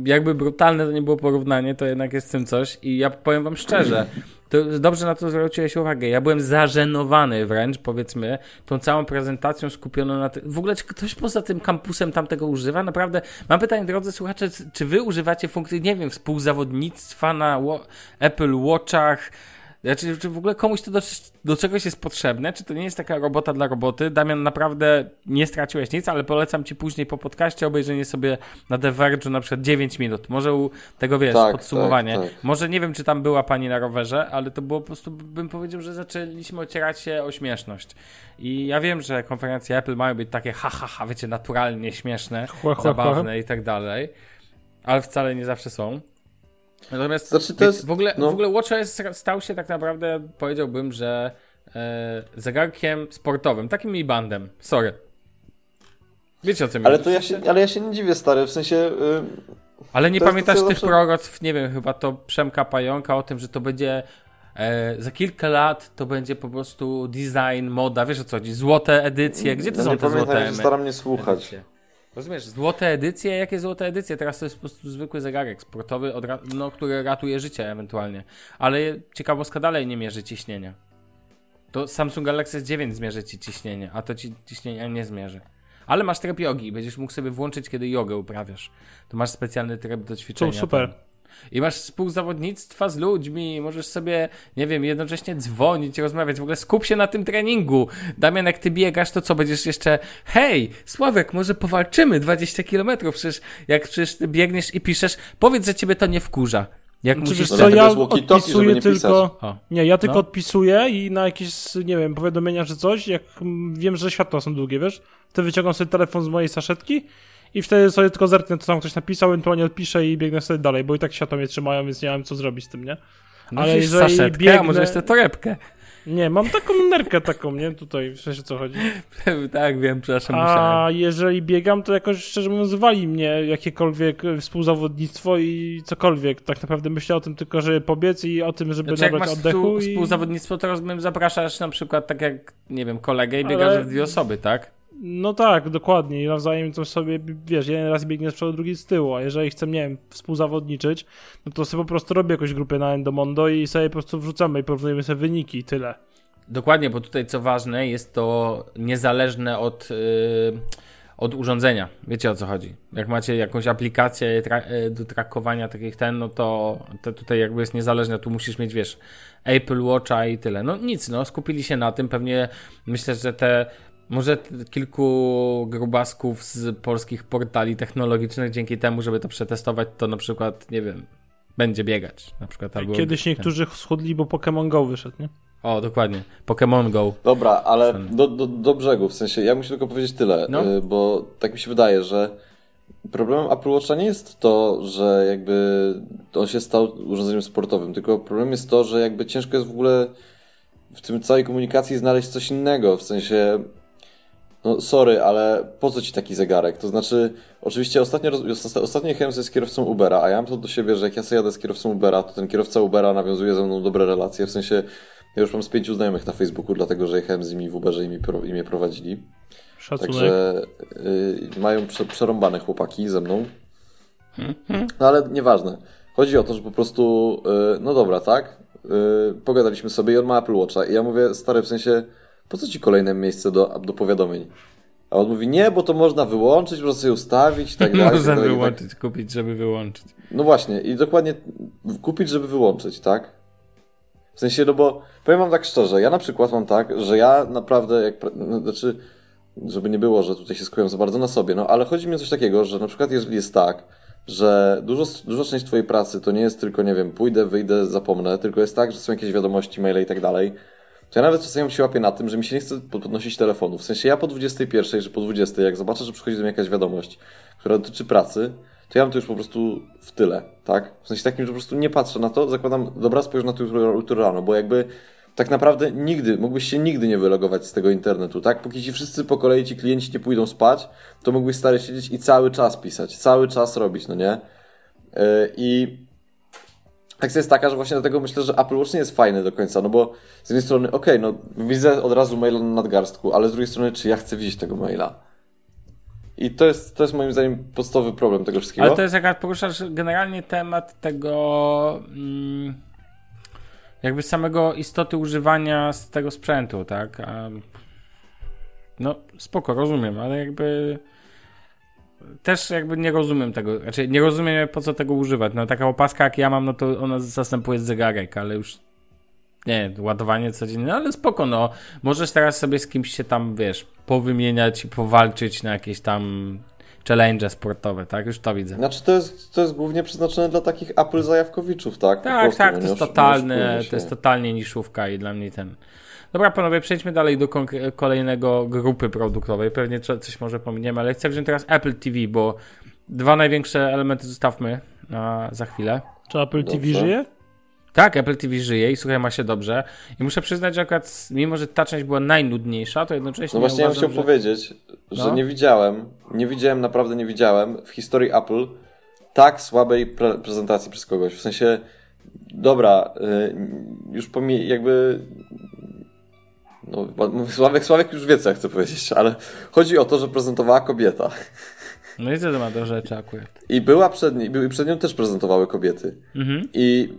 Jakby brutalne to nie było porównanie, to jednak jest w tym coś i ja powiem wam szczerze, to dobrze na to zwróciłeś uwagę, ja byłem zażenowany wręcz, powiedzmy, tą całą prezentacją skupioną na tym, w ogóle czy ktoś poza tym kampusem tamtego używa? Naprawdę, mam pytanie, drodzy słuchacze, czy wy używacie funkcji, nie wiem, współzawodnictwa na Apple Watchach, znaczy, czy w ogóle komuś to do, do czegoś jest potrzebne? Czy to nie jest taka robota dla roboty? Damian, naprawdę nie straciłeś nic, ale polecam ci później po podcaście obejrzenie sobie na The Verge'u na przykład 9 minut. Może u tego, wiesz, Tak, podsumowanie. tak, tak. Może nie wiem, czy tam była pani na rowerze, ale to było po prostu, bym powiedział, że zaczęliśmy ocierać się o śmieszność. I ja wiem, że konferencje Apple mają być takie ha, ha, ha, wiecie, naturalnie śmieszne, Chła, chła, zabawne i tak dalej, ale wcale nie zawsze są. Natomiast Znaczy, to jest- w, ogóle, no. w ogóle WatchOS stał się tak naprawdę, powiedziałbym, że e, zegarkiem sportowym, takim mi bandem. Sorry. Wiecie o co mi Ale to ja się, ale ja się nie dziwię, stary, w sensie, y, Ale nie pamiętasz tych zawsze- proroctw, nie wiem, chyba to Przemka Pająka o tym, że to będzie e, za kilka lat to będzie po prostu design, moda, wiesz o co chodzi, złote edycje, gdzie to no są nie te pamiętam, złote emy- staram nie słuchać. edycje? Rozumiesz, złote edycje, jakie złote edycje? Teraz to jest po prostu zwykły zegarek sportowy, od ra- no, który ratuje życie ewentualnie. Ale ciekawostka dalej nie mierzy ciśnienia. To Samsung Galaxy S9 zmierzy ci ciśnienie, a to ci ciśnienia nie zmierzy. Ale masz tryb jogi, będziesz mógł sobie włączyć, kiedy jogę uprawiasz. To masz specjalny tryb do ćwiczenia. Su- super. tam. I masz współzawodnictwa z ludźmi, możesz sobie, nie wiem, jednocześnie dzwonić, rozmawiać. W ogóle skup się na tym treningu. Damian, jak ty biegasz, to co, będziesz jeszcze hej, Sławek, może powalczymy 20 kilometrów, przecież jak przecież ty biegniesz i piszesz, powiedz, że ciebie to nie wkurza. Jak Czy musisz No co, ja odpisuję nie tylko... O. Nie, ja tylko No. odpisuję i na jakieś, nie wiem, powiadomienia czy coś, jak mm, wiem, że światła są długie, wiesz, wtedy wyciągam sobie telefon z mojej saszetki i wtedy sobie tylko zerknę, co tam ktoś napisał, ewentualnie odpiszę i biegnę sobie dalej, bo i tak światła mnie trzymają, więc nie mam co zrobić z tym, nie? No Ale jeżeli saszetkę, a biegnę- może jeszcze torebkę. Nie, mam taką nerkę taką, nie? Tutaj, w sensie co chodzi. tak, wiem, przepraszam, A musiałem. jeżeli biegam, to jakoś szczerze mówiąc wali mnie jakiekolwiek współzawodnictwo i cokolwiek. Tak naprawdę myślę o tym tylko, żeby pobiec i o tym, żeby Znaczy, nabrać masz oddechu współ, i... współzawodnictwo, to rozumiem, zapraszasz na przykład tak jak, nie wiem, kolegę i biegasz Ale- w dwie osoby, tak? No tak, dokładnie. I nawzajem to sobie, wiesz, jeden raz biegnie z przodu, drugi z tyłu, a jeżeli chcę, nie wiem, współzawodniczyć, no to sobie po prostu robię jakąś grupę na Endomondo i sobie po prostu wrzucamy i porównujemy sobie wyniki i tyle. Dokładnie, bo tutaj co ważne, jest to niezależne od, yy, od urządzenia. Wiecie o co chodzi. Jak macie jakąś aplikację tra- yy, do trakowania takich ten, no to, to tutaj jakby jest niezależne. Tu musisz mieć, wiesz, Apple Watcha i tyle. No nic, no skupili się na tym. Pewnie myślę, że te może kilku grubasków z polskich portali technologicznych dzięki temu, żeby to przetestować, to na przykład, nie wiem, będzie biegać. Na przykład albo Kiedyś niektórzy schudli, bo Pokémon Go wyszedł, nie? O, dokładnie. Pokémon Go. Dobra, ale do, do, do brzegu, w sensie ja muszę tylko powiedzieć tyle, No. y, bo tak mi się wydaje, że problemem Apple Watcha nie jest to, że jakby on się stał urządzeniem sportowym, tylko problem jest to, że jakby ciężko jest w ogóle w tym całej komunikacji znaleźć coś innego, w sensie no sorry, ale po co ci taki zegarek? To znaczy, oczywiście ostatnio, ostatnio jechałem sobie z kierowcą Ubera, a ja mam to do siebie, że jak ja sobie jadę z kierowcą Ubera, to ten kierowca Ubera nawiązuje ze mną dobre relacje, w sensie ja już mam z pięciu znajomych na Facebooku, dlatego że jechałem z nimi w Uberze i, mi, i mnie prowadzili. Szacunek. Także y, mają prze, przerąbane chłopaki ze mną. No ale nieważne. Chodzi o to, że po prostu, y, no dobra, tak? Y, pogadaliśmy sobie i on ma Apple Watcha. I ja mówię, stary, w sensie, po co ci kolejne miejsce do, do powiadomień? A on mówi, nie, bo to można wyłączyć, można sobie ustawić i tak dalej. Można tak dalej, i tak. wyłączyć, kupić, żeby wyłączyć. No właśnie, i dokładnie kupić, żeby wyłączyć, tak? W sensie, no bo powiem wam tak szczerze, ja na przykład mam tak, że ja naprawdę, jak, no, znaczy, żeby nie było, że tutaj się skupiam za bardzo na sobie, no ale chodzi mi o coś takiego, że na przykład jeżeli jest tak, że dużo, duża część twojej pracy to nie jest tylko, nie wiem, pójdę, wyjdę, zapomnę, tylko jest tak, że są jakieś wiadomości, maile i tak dalej, to ja nawet czasami się łapię na tym, że mi się nie chce pod- podnosić telefonu. W sensie ja po 21 czy po 20, jak zobaczę, że przychodzi do mnie jakaś wiadomość, która dotyczy pracy, to ja mam to już po prostu w tyle, tak? W sensie takim, że po prostu nie patrzę na to, zakładam, dobra, spojrzę na to jutro rano, bo jakby tak naprawdę nigdy, mógłbyś się nigdy nie wylogować z tego internetu, tak? Póki ci wszyscy po kolei ci klienci nie pójdą spać, to mógłbyś stary siedzieć i cały czas pisać, cały czas robić, no nie? Yy, I akcja jest taka, że właśnie dlatego myślę, że Apple Watch nie jest fajny do końca, no bo z jednej strony, okej, no widzę od razu maila na nadgarstku, ale z drugiej strony, czy ja chcę widzieć tego maila? I to jest, to jest moim zdaniem podstawowy problem tego wszystkiego. Ale to jest jak poruszasz generalnie temat tego mm, jakby samego istoty używania z tego sprzętu, tak? No spoko, rozumiem, ale jakby też jakby nie rozumiem tego, znaczy nie rozumiem po co tego używać. No taka opaska jak ja mam, no to ona zastępuje zegarek, ale już nie, ładowanie codziennie, no ale spoko, no. Możesz teraz sobie z kimś się tam, wiesz, powymieniać i powalczyć na jakieś tam challenge sportowe, tak? Już to widzę. Znaczy to jest, to jest głównie przeznaczone dla takich Apple zajawkowiczów, tak? Tak, prostu, tak, no to jest totalne, to jest totalnie niszówka i dla mnie ten. Dobra, panowie, przejdźmy dalej do kolejnego grupy produktowej. Pewnie co- coś może pominiemy, ale chcę wziąć teraz Apple TV, bo dwa największe elementy zostawmy na, za chwilę. Czy Apple TV Dobrze. żyje? Tak, Apple TV żyje i słuchaj, ma się dobrze. I muszę przyznać, że akurat, mimo że ta część była najnudniejsza, to jednocześnie No właśnie ja bym chciał że... powiedzieć, że No. nie widziałem, nie widziałem, naprawdę nie widziałem w historii Apple tak słabej pre prezentacji przez kogoś. W sensie, dobra, y, już pomij, jakby no, Sławek, Sławek już wie, co ja chcę powiedzieć, ale chodzi o to, że prezentowała kobieta. No i co to ma do rzeczy akurat? I była przed, niej- i przed nią też prezentowały kobiety. Mhm. I,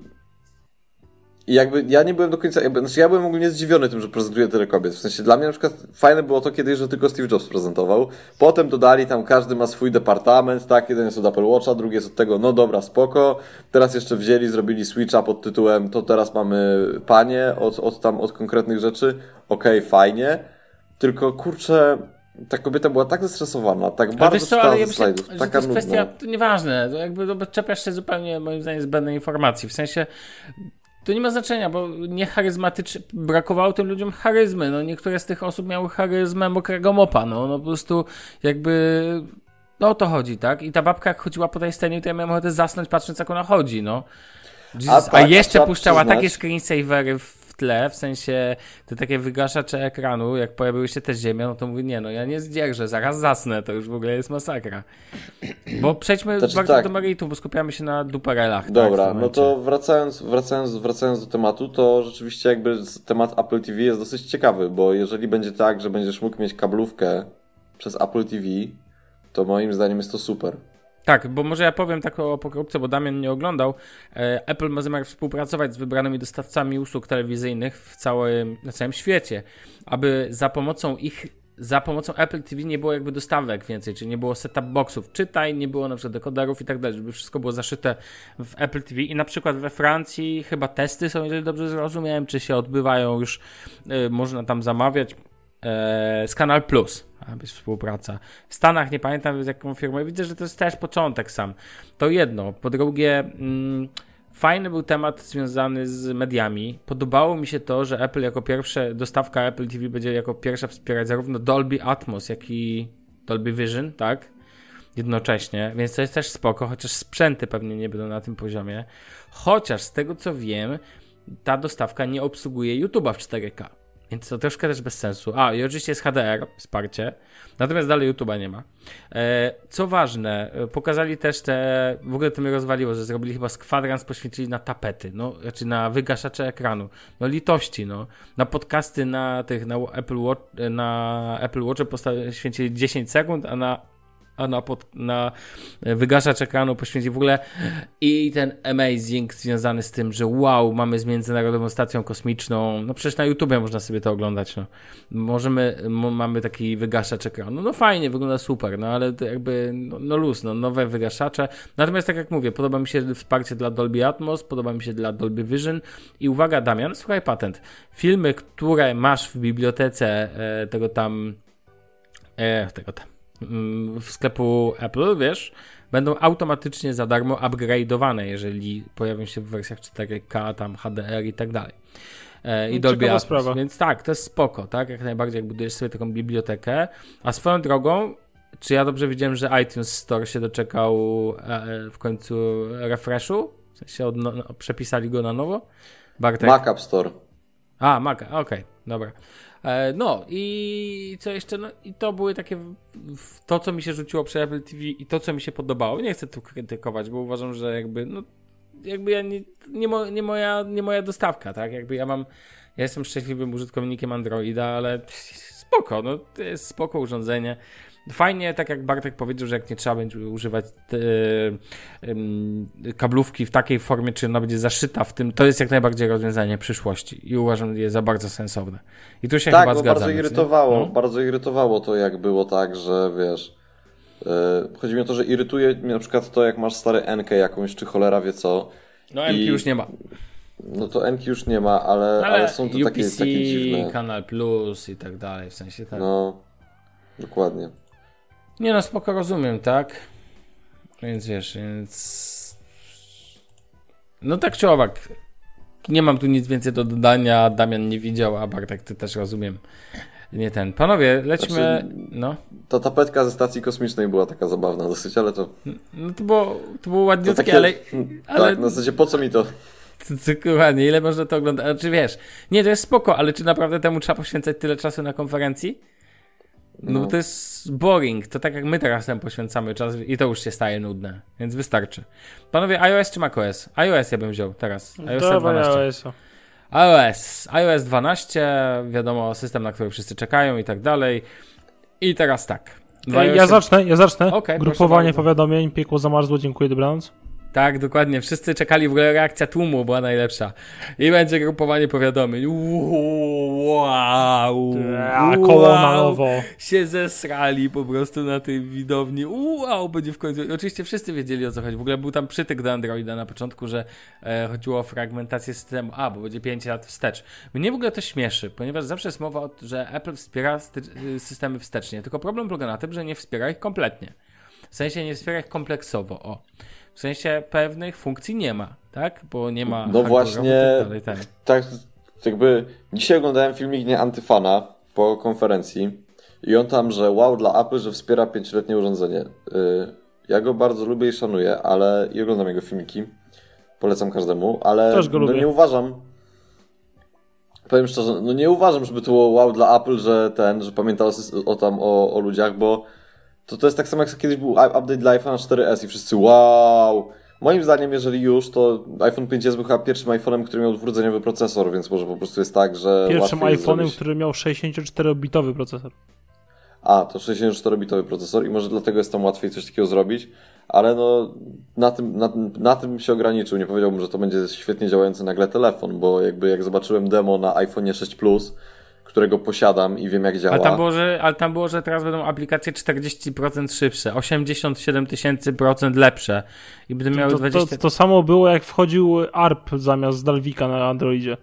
I jakby ja nie byłem do końca, jakby, znaczy ja byłem ogólnie zdziwiony tym, że prezentuje tyle kobiet. W sensie dla mnie na przykład fajne było to kiedyś, że tylko Steve Jobs prezentował. Potem dodali tam, każdy ma swój departament, tak, jeden jest od Apple Watcha, drugi jest od tego, no dobra, spoko. Teraz jeszcze wzięli, zrobili switcha pod tytułem, to teraz mamy panie od, od tam, od konkretnych rzeczy. Okej, fajnie. Tylko kurczę, ta kobieta była tak zestresowana, tak Ale bardzo co, ale ja myślę, slajdów, że to taka jest nudna. kwestia, to nieważne, to jakby to czepiasz się zupełnie, moim zdaniem, zbędnej informacji, w sensie to nie ma znaczenia, bo nie charyzmatyczne, brakowało tym ludziom charyzmy, no niektóre z tych osób miały charyzmę mokrego mopa, no, no po prostu jakby, no o to chodzi, tak, i ta babka jak chodziła po tej scenie, to ja miałem ochotę zasnąć patrząc jak ona chodzi, no. Jesus, a, tak, a jeszcze puszczała przyznać- takie screensavery w tle, w sensie te takie wygaszacze ekranu, jak pojawiły się te ziemia, no to mówię, nie no, ja nie zdzierżę, zaraz zasnę, to już w ogóle jest masakra. Bo przejdźmy Znaczy, bardzo tak. do meritum, bo skupiamy się na duperelach. Dobra, tak, w tym no to wracając, wracając, wracając do tematu, to rzeczywiście jakby temat Apple TV jest dosyć ciekawy, bo jeżeli będzie tak, że będziesz mógł mieć kablówkę przez Apple TV, to moim zdaniem jest to super. Tak, bo może ja powiem tak o pokrótce, bo Damian nie oglądał. E, Apple ma zamiar współpracować z wybranymi dostawcami usług telewizyjnych w całym, na całym świecie, aby za pomocą ich, za pomocą Apple TV nie było jakby dostawek więcej, czyli nie było setup boxów, czytaj, nie było na przykład dekoderów i tak dalej, żeby wszystko było zaszyte w Apple TV i na przykład we Francji chyba testy są, jeżeli dobrze zrozumiałem, czy się odbywają już, e, można tam zamawiać e, z Kanal Plus, być współpraca. W Stanach nie pamiętam z jaką firmą. Widzę, że to jest też początek sam. To jedno. Po drugie, mm, fajny był temat związany z mediami. Podobało mi się to, że Apple jako pierwsze, dostawka Apple TV będzie jako pierwsza wspierać zarówno Dolby Atmos, jak i Dolby Vision, tak? Jednocześnie, więc to jest też spoko, chociaż sprzęty pewnie nie będą na tym poziomie. Chociaż z tego co wiem, ta dostawka nie obsługuje YouTube'a w 4K. Więc to troszkę też bez sensu. A, i oczywiście jest HDR wsparcie, natomiast dalej YouTube'a nie ma. E, co ważne, e, pokazali też te, w ogóle to mnie rozwaliło, że zrobili chyba z kwadrans, poświęcili na tapety, no, znaczy na wygaszacze ekranu. No litości, no. Na podcasty na tych, na Apple Watch, na Apple Watch poświęcili 10 sekund, a na a na, pod, na wygaszacz ekranu w ogóle. I ten amazing związany z tym, że wow, mamy z Międzynarodową Stacją Kosmiczną, no przecież na YouTubie można sobie to oglądać, no. Możemy, mo, mamy taki wygaszacz ekranu, no fajnie, wygląda super, no ale jakby, no, no luz, no nowe wygaszacze, natomiast tak jak mówię, podoba mi się wsparcie dla Dolby Atmos, podoba mi się dla Dolby Vision. I uwaga Damian, słuchaj patent, filmy, które masz w bibliotece e, tego tam, e, tego tam, w sklepu Apple, wiesz, będą automatycznie za darmo upgrade'owane, jeżeli pojawią się w wersjach 4K, tam HDR i tak dalej. E, I No, Dolby Atmos. sprawa. Więc tak, to jest spoko, tak? Jak najbardziej, jak budujesz sobie taką bibliotekę. A swoją drogą, czy ja dobrze widziałem, że iTunes Store się doczekał e, w końcu refreshu? W sensie od, no, przepisali go na nowo? Bartek? Mac App Store. A, Mac, okej, dobra. E, No i co jeszcze? No i to były takie to, co mi się rzuciło przy Apple TV i to, co mi się podobało. Nie chcę tu krytykować, bo uważam, że jakby, no, jakby ja nie, nie, mo, nie, moja, nie moja dostawka, tak? Jakby ja mam, ja jestem szczęśliwym użytkownikiem Androida, ale spoko, no to jest spoko urządzenie. Fajnie, tak jak Bartek powiedział, że jak nie trzeba będzie używać te, kablówki w takiej formie, czy ona będzie zaszyta w tym, to jest jak najbardziej rozwiązanie przyszłości i uważam, jest za bardzo sensowne. I tu się Tak, chyba bo zgadzamy. bardzo irytowało, No. bardzo irytowało to, jak było tak, że wiesz. Yy, chodzi mi o to, że irytuje mnie na przykład to, jak masz stary NK jakąś, czy cholera wie co. No MK I- już nie ma. No to NK już nie ma, ale, No, ale, są to takie, UPC, takie dziwne. Kanal Plus i tak dalej, w sensie tak. No, dokładnie. Nie no, spoko rozumiem, tak? Więc wiesz, więc... No tak czy owak, nie mam tu nic więcej do dodania, Damian nie widział, a Bartek, ty też rozumiem. Nie ten. Panowie, lećmy... Znaczy- No. Ta tapetka ze stacji kosmicznej była taka zabawna dosyć, ale to, No to było, to było ładniutkie, takie... ale... ale- Tak, na zasadzie po co mi to? Dokładnie, ile można to oglądać? Znaczy wiesz, nie, to jest spoko, ale czy naprawdę temu trzeba poświęcać tyle czasu na konferencji? No, No. to jest boring, to tak jak my teraz temu poświęcamy czas i to już się staje nudne, więc wystarczy. Panowie, iOS czy macOS? iOS ja bym wziął teraz, iOS Dobra, 12. iOS-a. iOS, iOS 12, wiadomo, system, na który wszyscy czekają i tak dalej. I teraz tak. Ja iOSie- zacznę, ja zacznę. Proszę Grupowanie powiadomień, piekło zamarzło, dziękuję, dobranoc. Tak, dokładnie. Wszyscy czekali, w ogóle reakcja tłumu była najlepsza. I będzie grupowanie powiadomień. Wow! A koło na nowo. Się zesrali po prostu na tej widowni. Wow, będzie w końcu. I oczywiście wszyscy wiedzieli o co chodzi. W ogóle był tam przytyk do Androida na początku, że e, chodziło o fragmentację systemu. A, bo będzie 5 lat wstecz. Mnie w ogóle to śmieszy, ponieważ zawsze jest mowa o tym, że Apple wspiera y, systemy wstecznie. Tylko problem polega na tym, że nie wspiera ich kompletnie. W sensie nie wspiera ich kompleksowo. O. W sensie pewnych funkcji nie ma, tak? Bo nie ma. No właśnie. tak dalej, tak. Tak, jakby dzisiaj oglądałem filmik nie Antyfana po konferencji i on tam, że wow dla Apple, że wspiera pięcioletnie urządzenie. Yy, ja go bardzo lubię i szanuję, ale i oglądam jego filmiki. Polecam każdemu, ale Też go no lubię. nie uważam. Powiem szczerze, no nie uważam, żeby to było wow dla Apple, że ten, że pamiętał o, o tam o, o ludziach, bo to, to jest tak samo jak kiedyś był update dla iPhone 4S i wszyscy wow. Moim zdaniem, jeżeli już, to iPhone 5S był chyba pierwszym iPhone'em, który miał dwurdzeniowy procesor, więc może po prostu jest tak, że. Pierwszym iPhone'em, który miał 64-bitowy procesor. A, to 64-bitowy procesor i może dlatego jest tam łatwiej coś takiego zrobić, ale no na tym, na, na tym się ograniczył. Nie powiedziałbym, że to będzie świetnie działający nagle telefon, bo jakby jak zobaczyłem demo na iPhone 6 Plus, którego posiadam i wiem jak działa. Ale tam, było, że, ale tam było, że teraz będą aplikacje 40% szybsze, 87 tysięcy procent lepsze i będą miały To, 20... to, to samo było jak wchodził ARP zamiast Dalvika na Androidzie.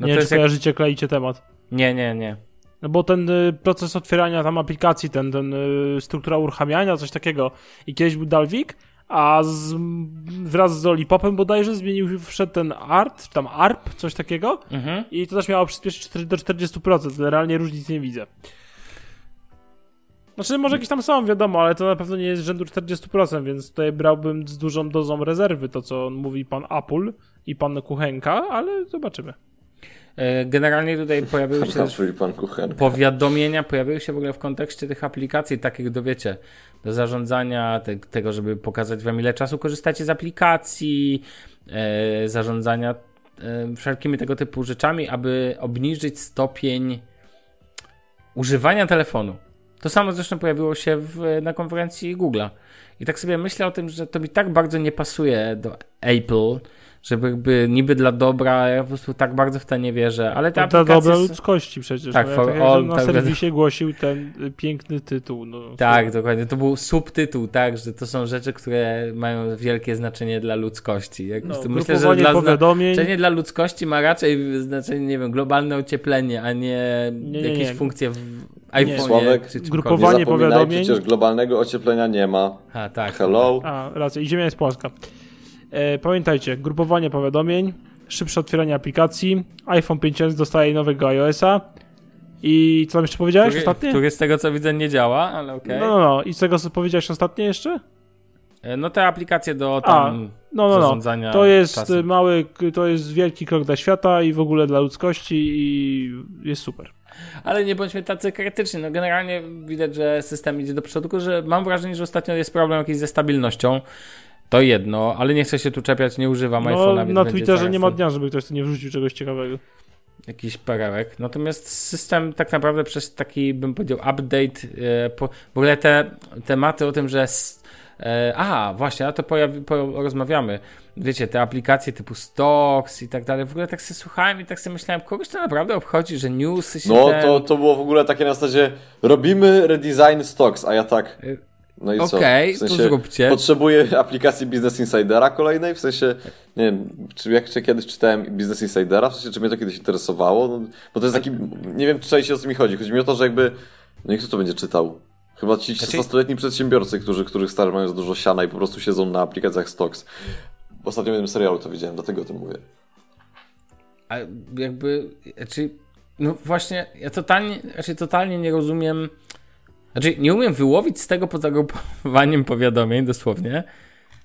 No nie to wiem, czy jak... kojarzycie, kleicie temat. Nie, nie, nie. No bo ten y, proces otwierania tam aplikacji, ten, ten y, struktura uruchamiania, coś takiego. I kiedyś był Dalvik, a z, wraz z Lollipopem bodajże zmienił, wszedł ten ART, czy tam ARP, coś takiego. Mhm. I to też miało przyspieszyć 4 do 40%, ale realnie różnic nie widzę. Znaczy, może jakieś tam są, wiadomo, ale to na pewno nie jest rzędu 40%, więc tutaj brałbym z dużą dozą rezerwy to, co mówi pan Apple i pan Kuchenka, ale zobaczymy. E, Generalnie tutaj pojawiły się też powiadomienia, pojawiły się w ogóle w kontekście tych aplikacji, takich do wiecie, do zarządzania te, tego, żeby pokazać wam ile czasu korzystacie z aplikacji, e, zarządzania e, wszelkimi tego typu rzeczami, aby obniżyć stopień używania telefonu. To samo zresztą pojawiło się w, na konferencji Google'a. I tak sobie myślę o tym, że to mi tak bardzo nie pasuje do Apple, żeby jakby niby dla dobra, ja po prostu tak bardzo w to nie wierzę, ale dla aplikacje... dobra ludzkości przecież. Tak, no, jak all, na tak, serwisie głosił ten y, piękny tytuł. No, Tak, dokładnie. To był subtytuł, tak, że to są rzeczy, które mają wielkie znaczenie dla ludzkości. Jak, No, myślę, że dla powiadomień. znaczenie dla ludzkości ma raczej znaczenie, nie wiem, globalne ocieplenie, a nie, Nie, nie, jakieś nie. funkcje w iPhone'ie Sławek, czy czymkolwiek. grupowanie Nie powiadomień. przecież globalnego ocieplenia nie ma. A, tak. Hello. A, racja, i Ziemia jest płaska. E, pamiętajcie, grupowanie powiadomień, szybsze otwieranie aplikacji, iPhone 5s dostaje nowego iOS-a i co tam jeszcze powiedziałeś Który, ostatnie? który z tego co widzę nie działa, ale okej. No, no, no. I z tego co powiedziałeś ostatnie jeszcze? E, No te aplikacje do A, tam No, no, no. zarządzania To jest czasem. mały, to jest wielki krok dla świata i w ogóle dla ludzkości i jest super. Ale nie bądźmy tacy krytyczni. No generalnie widać, że system idzie do przodu, tylko że mam wrażenie, że ostatnio jest problem jakiś ze stabilnością. To jedno, ale nie chcę się tu czepiać, nie używam No, iPhone'a, więc na Twitterze nie ma dnia, żeby ktoś tu nie wrzucił czegoś ciekawego. jakiś perełek. Natomiast system tak naprawdę przez taki, bym powiedział, update, e, po, w ogóle te tematy o tym, że s- e, a, właśnie, a to pojawi, porozmawiamy. Wiecie, te aplikacje typu Stocks i tak dalej, w ogóle tak sobie słuchałem i tak sobie myślałem, kogoś to naprawdę obchodzi, że newsy się No ten... to, to było w ogóle takie na zasadzie robimy redesign stocks, a ja tak. No i co? Okej, w to sensie zróbcie. Potrzebuję aplikacji Business Insidera kolejnej, w sensie, nie wiem, czy jak czy kiedyś czytałem Business Insidera, w sensie, czy mnie to kiedyś interesowało, no, bo to jest taki, nie wiem, czy czajcie o co mi chodzi, chodzi mi o to, że jakby, no i kto to będzie czytał? Chyba ci Znaczy- 16-letni przedsiębiorcy, którzy, których stary mają za dużo siana i po prostu siedzą na aplikacjach stocks. Ostatnio w jednym serialu to widziałem, dlatego o tym mówię. A jakby, znaczy, no właśnie, ja totalnie, znaczy totalnie nie rozumiem, znaczy nie umiem wyłowić z tego poza grupowaniem powiadomień, dosłownie,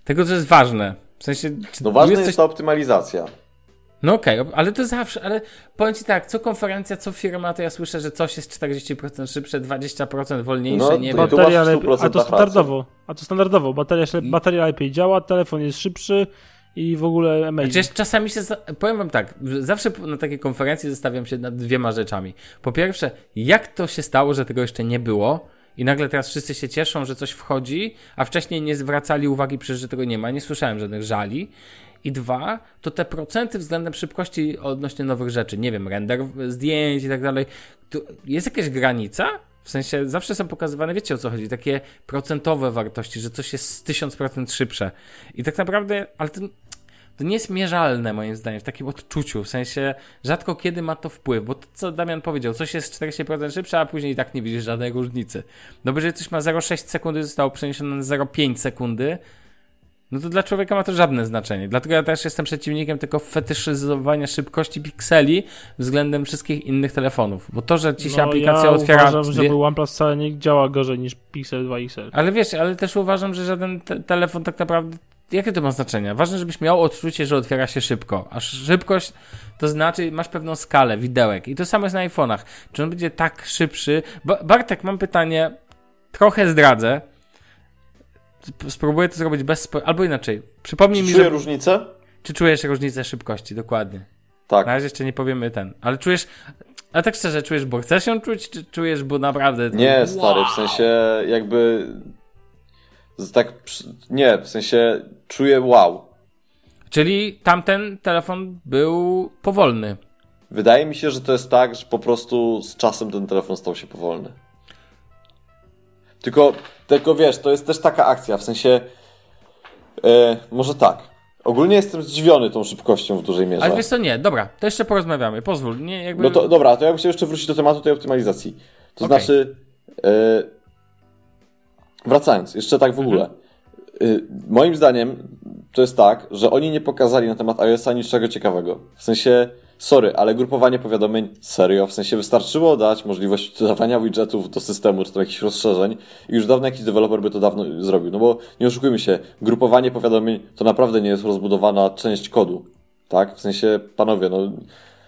tego, co jest ważne. W sensie, czy No ważna jest jest coś... ta optymalizacja. No okej, ale to zawsze, ale powiem ci tak, co konferencja, co firma, to ja słyszę, że coś jest 40% szybsze, 20% wolniejsze, No, nie wiem. Bateria 100% lepiej, a to standardowo. A to standardowo. Bateria, bateria lepiej działa, telefon jest szybszy i w ogóle amazing. Znaczy, czasami się, powiem wam tak, zawsze na takiej konferencji zastanawiam się nad dwiema rzeczami. Po pierwsze, jak to się stało, że tego jeszcze nie było i nagle teraz wszyscy się cieszą, że coś wchodzi, a wcześniej nie zwracali uwagi, przecież, że tego nie ma, nie słyszałem żadnych żali. I dwa, to te procenty względem szybkości odnośnie nowych rzeczy, nie wiem, render zdjęć i tak dalej, jest jakaś granica? W sensie zawsze są pokazywane, wiecie o co chodzi, takie procentowe wartości, że coś jest z 1000% szybsze. I tak naprawdę, ale to, to nie jest mierzalne moim zdaniem w takim odczuciu, w sensie rzadko kiedy ma to wpływ, bo to co Damian powiedział, coś jest 40% szybsze, a później i tak nie widzisz żadnej różnicy. No bo jeżeli coś ma 0,6 sekundy zostało przeniesione na 0,5 sekundy, no to dla człowieka ma to żadne znaczenie. Dlatego ja też jestem przeciwnikiem tego fetyszyzowania szybkości pikseli względem wszystkich innych telefonów. Bo to, że ci się no, aplikacja ja otwiera. uważam, że dwie- OnePlus wcale nie działa gorzej niż Pixel 2 XL. Ale wiesz, ale też uważam, że żaden te telefon tak naprawdę jakie to ma znaczenie? Ważne, żebyś miał odczucie, że otwiera się szybko. A szybkość to znaczy, masz pewną skalę widełek. I to samo jest na iPhone'ach. Czy on będzie tak szybszy? Ba Bartek, mam pytanie, trochę zdradzę. Spróbuję to zrobić bez. Albo inaczej. Przypomnij Czy mi, czuję że... różnicę? Czy czujesz różnicę szybkości? Dokładnie. Tak. Na razie jeszcze nie powiemy ten. Ale czujesz... Ale tak szczerze, czujesz, bo chcesz ją czuć, czy czujesz, bo naprawdę... Nie, stary, w sensie jakby... Tak, nie, w sensie czuję wow. Czyli tamten telefon był powolny. Wydaje mi się, że to jest tak, że po prostu z czasem ten telefon stał się powolny. Tylko, tylko wiesz, to jest też taka akcja, w sensie e, może tak. Ogólnie jestem zdziwiony tą szybkością w dużej mierze. Ale wiesz co, nie, dobra, to jeszcze porozmawiamy, pozwól, nie, jakby... No to dobra, to ja bym chciał jeszcze wrócić do tematu tej optymalizacji. To Okej. znaczy, e, wracając, jeszcze tak w ogóle. Mhm. E, moim zdaniem to jest tak, że oni nie pokazali na temat iOS-a niczego ciekawego. W sensie, sorry, ale grupowanie powiadomień serio, w sensie wystarczyło dać możliwość dodawania widgetów do systemu, czy tam jakichś rozszerzeń i już dawno jakiś deweloper by to dawno zrobił. No bo nie oszukujmy się, grupowanie powiadomień to naprawdę nie jest rozbudowana część kodu. Tak? W sensie, panowie, no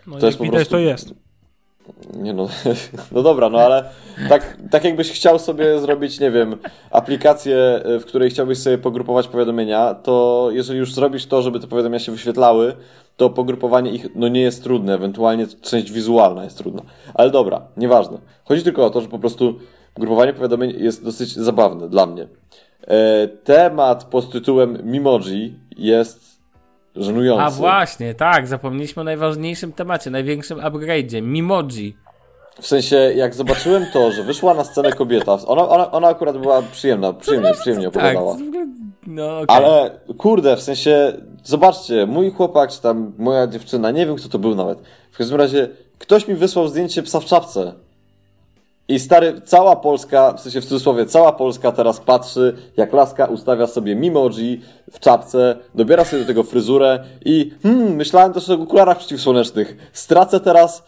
No, To jest po prostu- to jest. Nie no, no dobra, no ale tak, tak jakbyś chciał sobie zrobić, nie wiem, aplikację, y, w której chciałbyś sobie pogrupować powiadomienia, to jeżeli już zrobisz to, żeby te powiadomienia się wyświetlały, to pogrupowanie ich no nie jest trudne, ewentualnie część wizualna jest trudna. Ale dobra, nieważne. Chodzi tylko o to, że po prostu grupowanie powiadomień jest dosyć zabawne dla mnie. E, temat pod tytułem Mimoji jest żenujący. A właśnie, tak, zapomnieliśmy o najważniejszym temacie, największym upgrade'zie, Mimoji. W sensie, jak zobaczyłem to, że wyszła na scenę kobieta, ona, ona, ona akurat była przyjemna, przyjemnie, przyjemnie Tak, opowiadała. no okej. Ale kurde, w sensie, zobaczcie, mój chłopak, czy tam moja dziewczyna, nie wiem kto to był nawet. W każdym razie, ktoś mi wysłał zdjęcie psa w czapce. I stary, cała Polska, w sensie w cudzysłowie, cała Polska teraz patrzy, jak laska ustawia sobie mimoji w czapce, dobiera sobie do tego fryzurę i hmm, myślałem też o okularach przeciwsłonecznych. Stracę teraz,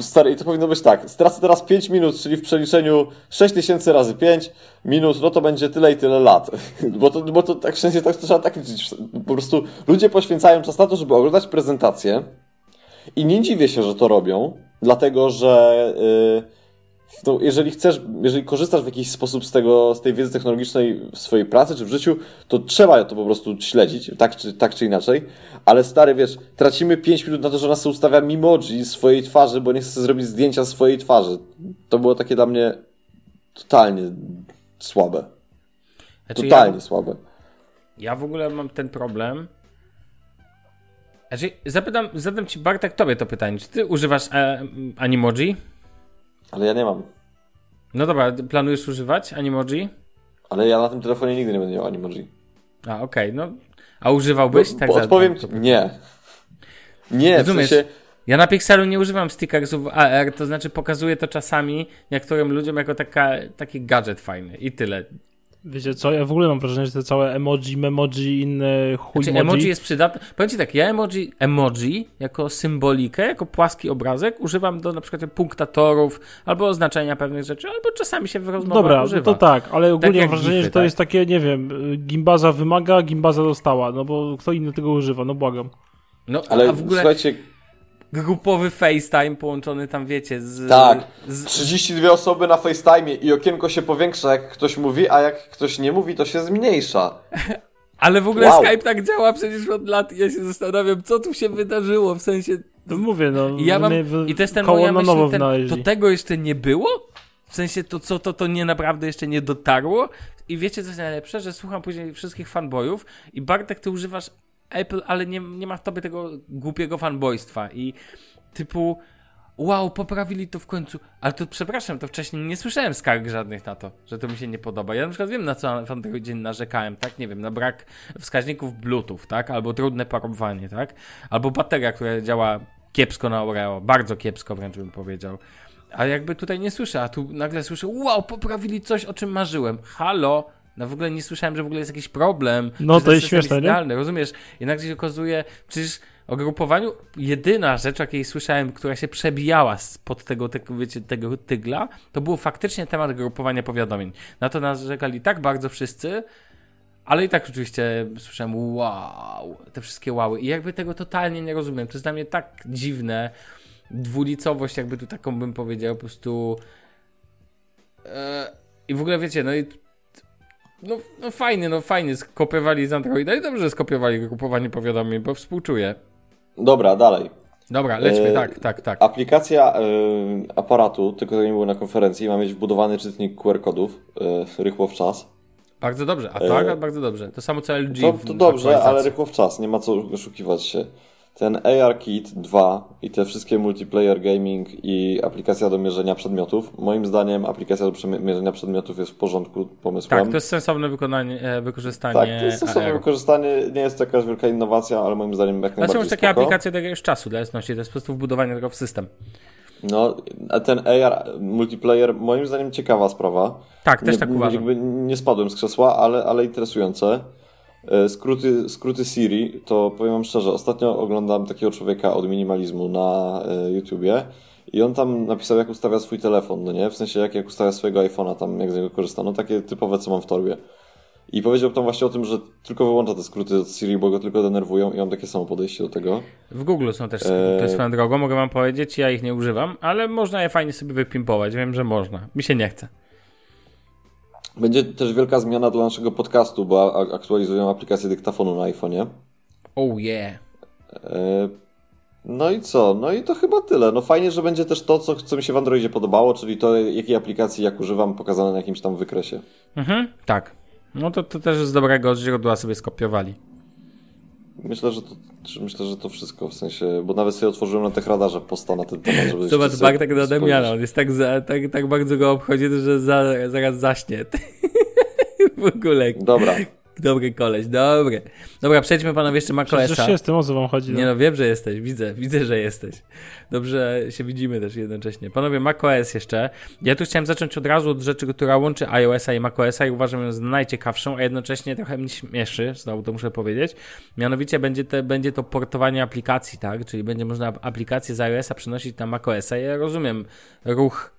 stary, i to powinno być tak, stracę teraz 5 minut, czyli w przeliczeniu 6000 razy 5 minut, no to będzie tyle i tyle lat. Bo to, bo to tak w sensie tak, to trzeba tak liczyć. Po prostu ludzie poświęcają czas na to, żeby oglądać prezentację i nie dziwię się, że to robią, dlatego że yy, no, jeżeli chcesz, jeżeli korzystasz w jakiś sposób z tego, z tej wiedzy technologicznej w swojej pracy czy w życiu, to trzeba to po prostu śledzić, tak czy, tak czy inaczej. Ale stary, wiesz, tracimy 5 minut na to, że ona sobie ustawia mimoji swojej twarzy, bo nie chce zrobić zdjęcia swojej twarzy. To było takie dla mnie totalnie słabe. Znaczy, Totalnie ja, słabe. ja w ogóle mam ten problem. Znaczy, zapytam, zadam ci Bartek tobie to pytanie. Czy ty używasz e, Animoji? Ale ja nie mam. No dobra, planujesz używać Animoji? Ale ja na tym telefonie nigdy nie będę miał animoji. A, okej, no. A używałbyś? Bo, tak bo za- odpowiem ci, nie. Nie, w Rozumiesz? sensie... Ja na Pixelu nie używam stickersów AR, to znaczy pokazuję to czasami niektórym ludziom jako taka, taki gadżet fajny i tyle. Wiecie co, ja w ogóle mam wrażenie, że te całe emoji, memoji, inne chuj Znaczy, emoji jest przydatne. Powiem ci tak, ja emoji, emoji jako symbolikę, jako płaski obrazek używam do na przykład punktatorów albo oznaczenia pewnych rzeczy, albo czasami się w rozmowach Dobra, używa. no to tak, ale ogólnie jak mam wrażenie, gify, że to tak. jest takie, nie wiem, gimbaza wymaga, gimbaza dostała, no bo kto inny tego używa, no błagam. No, Ale a w ogóle słuchajcie, grupowy FaceTime połączony tam, wiecie, z... Tak. Z, 32 osoby na FaceTime i okienko się powiększa, jak ktoś mówi, a jak ktoś nie mówi, to się zmniejsza. ale w ogóle Wow. Skype tak działa przecież od lat i ja się zastanawiam, co tu się wydarzyło, w sensie... No mówię, no. I ja mam, my w- i to jest ten koło moja na myśl, nowo ten, to tego jeszcze nie było? W sensie to, co to, to nie naprawdę jeszcze nie dotarło? I wiecie, co jest najlepsze? Że słucham później wszystkich fanboyów i Bartek, ty używasz Apple, ale nie, nie ma w tobie tego głupiego fanboystwa i typu wow, poprawili to w końcu, ale to przepraszam, to wcześniej nie słyszałem skarg żadnych na to, że to mi się nie podoba. Ja na przykład wiem, na co w Androidzie narzekałem, tak? Nie wiem, na brak wskaźników Bluetooth, tak? Albo trudne parowanie, tak? Albo bateria, która działa kiepsko na Oreo, bardzo kiepsko wręcz bym powiedział. A jakby tutaj nie słyszę, a tu nagle słyszę, wow, poprawili coś, o czym marzyłem. Halo? No w ogóle nie słyszałem, że w ogóle jest jakiś problem. No, to jest śmieszne, nie? idealny, rozumiesz? Jednak się okazuje, przecież o grupowaniu jedyna rzecz, jakiej słyszałem, która się przebijała spod tego, tego, wiecie, tego tygla, to był faktycznie temat grupowania powiadomień. Na to narzekali tak bardzo wszyscy, Ale i tak oczywiście słyszałem wow, te wszystkie łały. I jakby tego totalnie nie rozumiem. To jest dla mnie tak dziwne. Dwulicowość, jakby tu taką bym powiedział, po prostu. E, I w ogóle wiecie, no i. No, no fajnie, no fajnie, skopiowali z Androida i dobrze skopiowali grupowanie powiadomień, bo współczuję. Dobra, dalej. Dobra, lećmy, E, tak, tak, tak. Aplikacja e, aparatu, tylko to nie było na konferencji, ma mieć wbudowany czytnik QR kodów, e, rychło w czas. Bardzo dobrze, a E, tak, bardzo dobrze. To samo co LG. To, to dobrze, ale rychło w czas, nie ma co oszukiwać się. Ten ARKit 2 i te wszystkie multiplayer gaming i aplikacja do mierzenia przedmiotów, moim zdaniem aplikacja do mierzenia przedmiotów jest w porządku pomysłem. Tak, to jest sensowne wykonanie, e, wykorzystanie. Tak, to jest stosowne AR. wykorzystanie, nie jest to jakaś wielka innowacja, ale moim zdaniem jak Znaczy najbardziej masz takie aplikacje do jakiegoś czasu dla jasności, to jest po prostu wbudowanie tego w system. No, a ten AR multiplayer, moim zdaniem ciekawa sprawa. Tak, też nie, tak uważam. Jakby nie spadłem z krzesła, ale, ale interesujące. E, Skróty, skróty Siri, to powiem wam szczerze, ostatnio oglądam takiego człowieka od minimalizmu na e, YouTubie i on tam napisał, jak ustawia swój telefon, no nie? W sensie, jak, jak ustawia swojego iPhone'a, tam jak z niego korzysta. No takie typowe, co mam w torbie. I powiedział tam właśnie o tym, że tylko wyłącza te skróty od Siri, bo go tylko denerwują i mam takie samo podejście do tego. W Google są też skróty swoją drogą, mogę wam powiedzieć, ja ich nie używam, ale można je fajnie sobie wypimpować, wiem, że można. Mi się nie chce. Będzie też wielka zmiana dla naszego podcastu, bo aktualizują aplikację dyktafonu na iPhone'ie. Oh yeah. E, No i co? No i to chyba tyle. No fajnie, że będzie też to, co, co mi się w Androidzie podobało, czyli to, jakiej aplikacji jak używam, pokazane na jakimś tam wykresie. Mhm, tak. No to, to też z dobrego źródła sobie skopiowali. Myślę, że to, myślę, że to wszystko, w sensie, bo nawet sobie otworzyłem na tych radarze posta na ten temat, żeby Zobacz, Bartek spojrzeć. Damiana, on jest tak, za, tak, tak bardzo go obchodzi, że za, zaraz zaśnie. w ogóle. Dobra, Dobry koleś, dobry. Dobra, przejdźmy panowie jeszcze Przecież macOSa. się jestem, o co wam chodzi? Nie no. no, wiem, że jesteś, widzę, widzę, że jesteś. Dobrze się widzimy też jednocześnie. Panowie, macOS jeszcze. Ja tu chciałem zacząć od razu od rzeczy, która łączy iOS-a i macOS-a i uważam ją za najciekawszą, a jednocześnie trochę mnie śmieszy, znowu to muszę powiedzieć. Mianowicie będzie, te, będzie to portowanie aplikacji, tak? Czyli będzie można aplikacje z iOS-a przenosić na macOS-a. Ja rozumiem ruch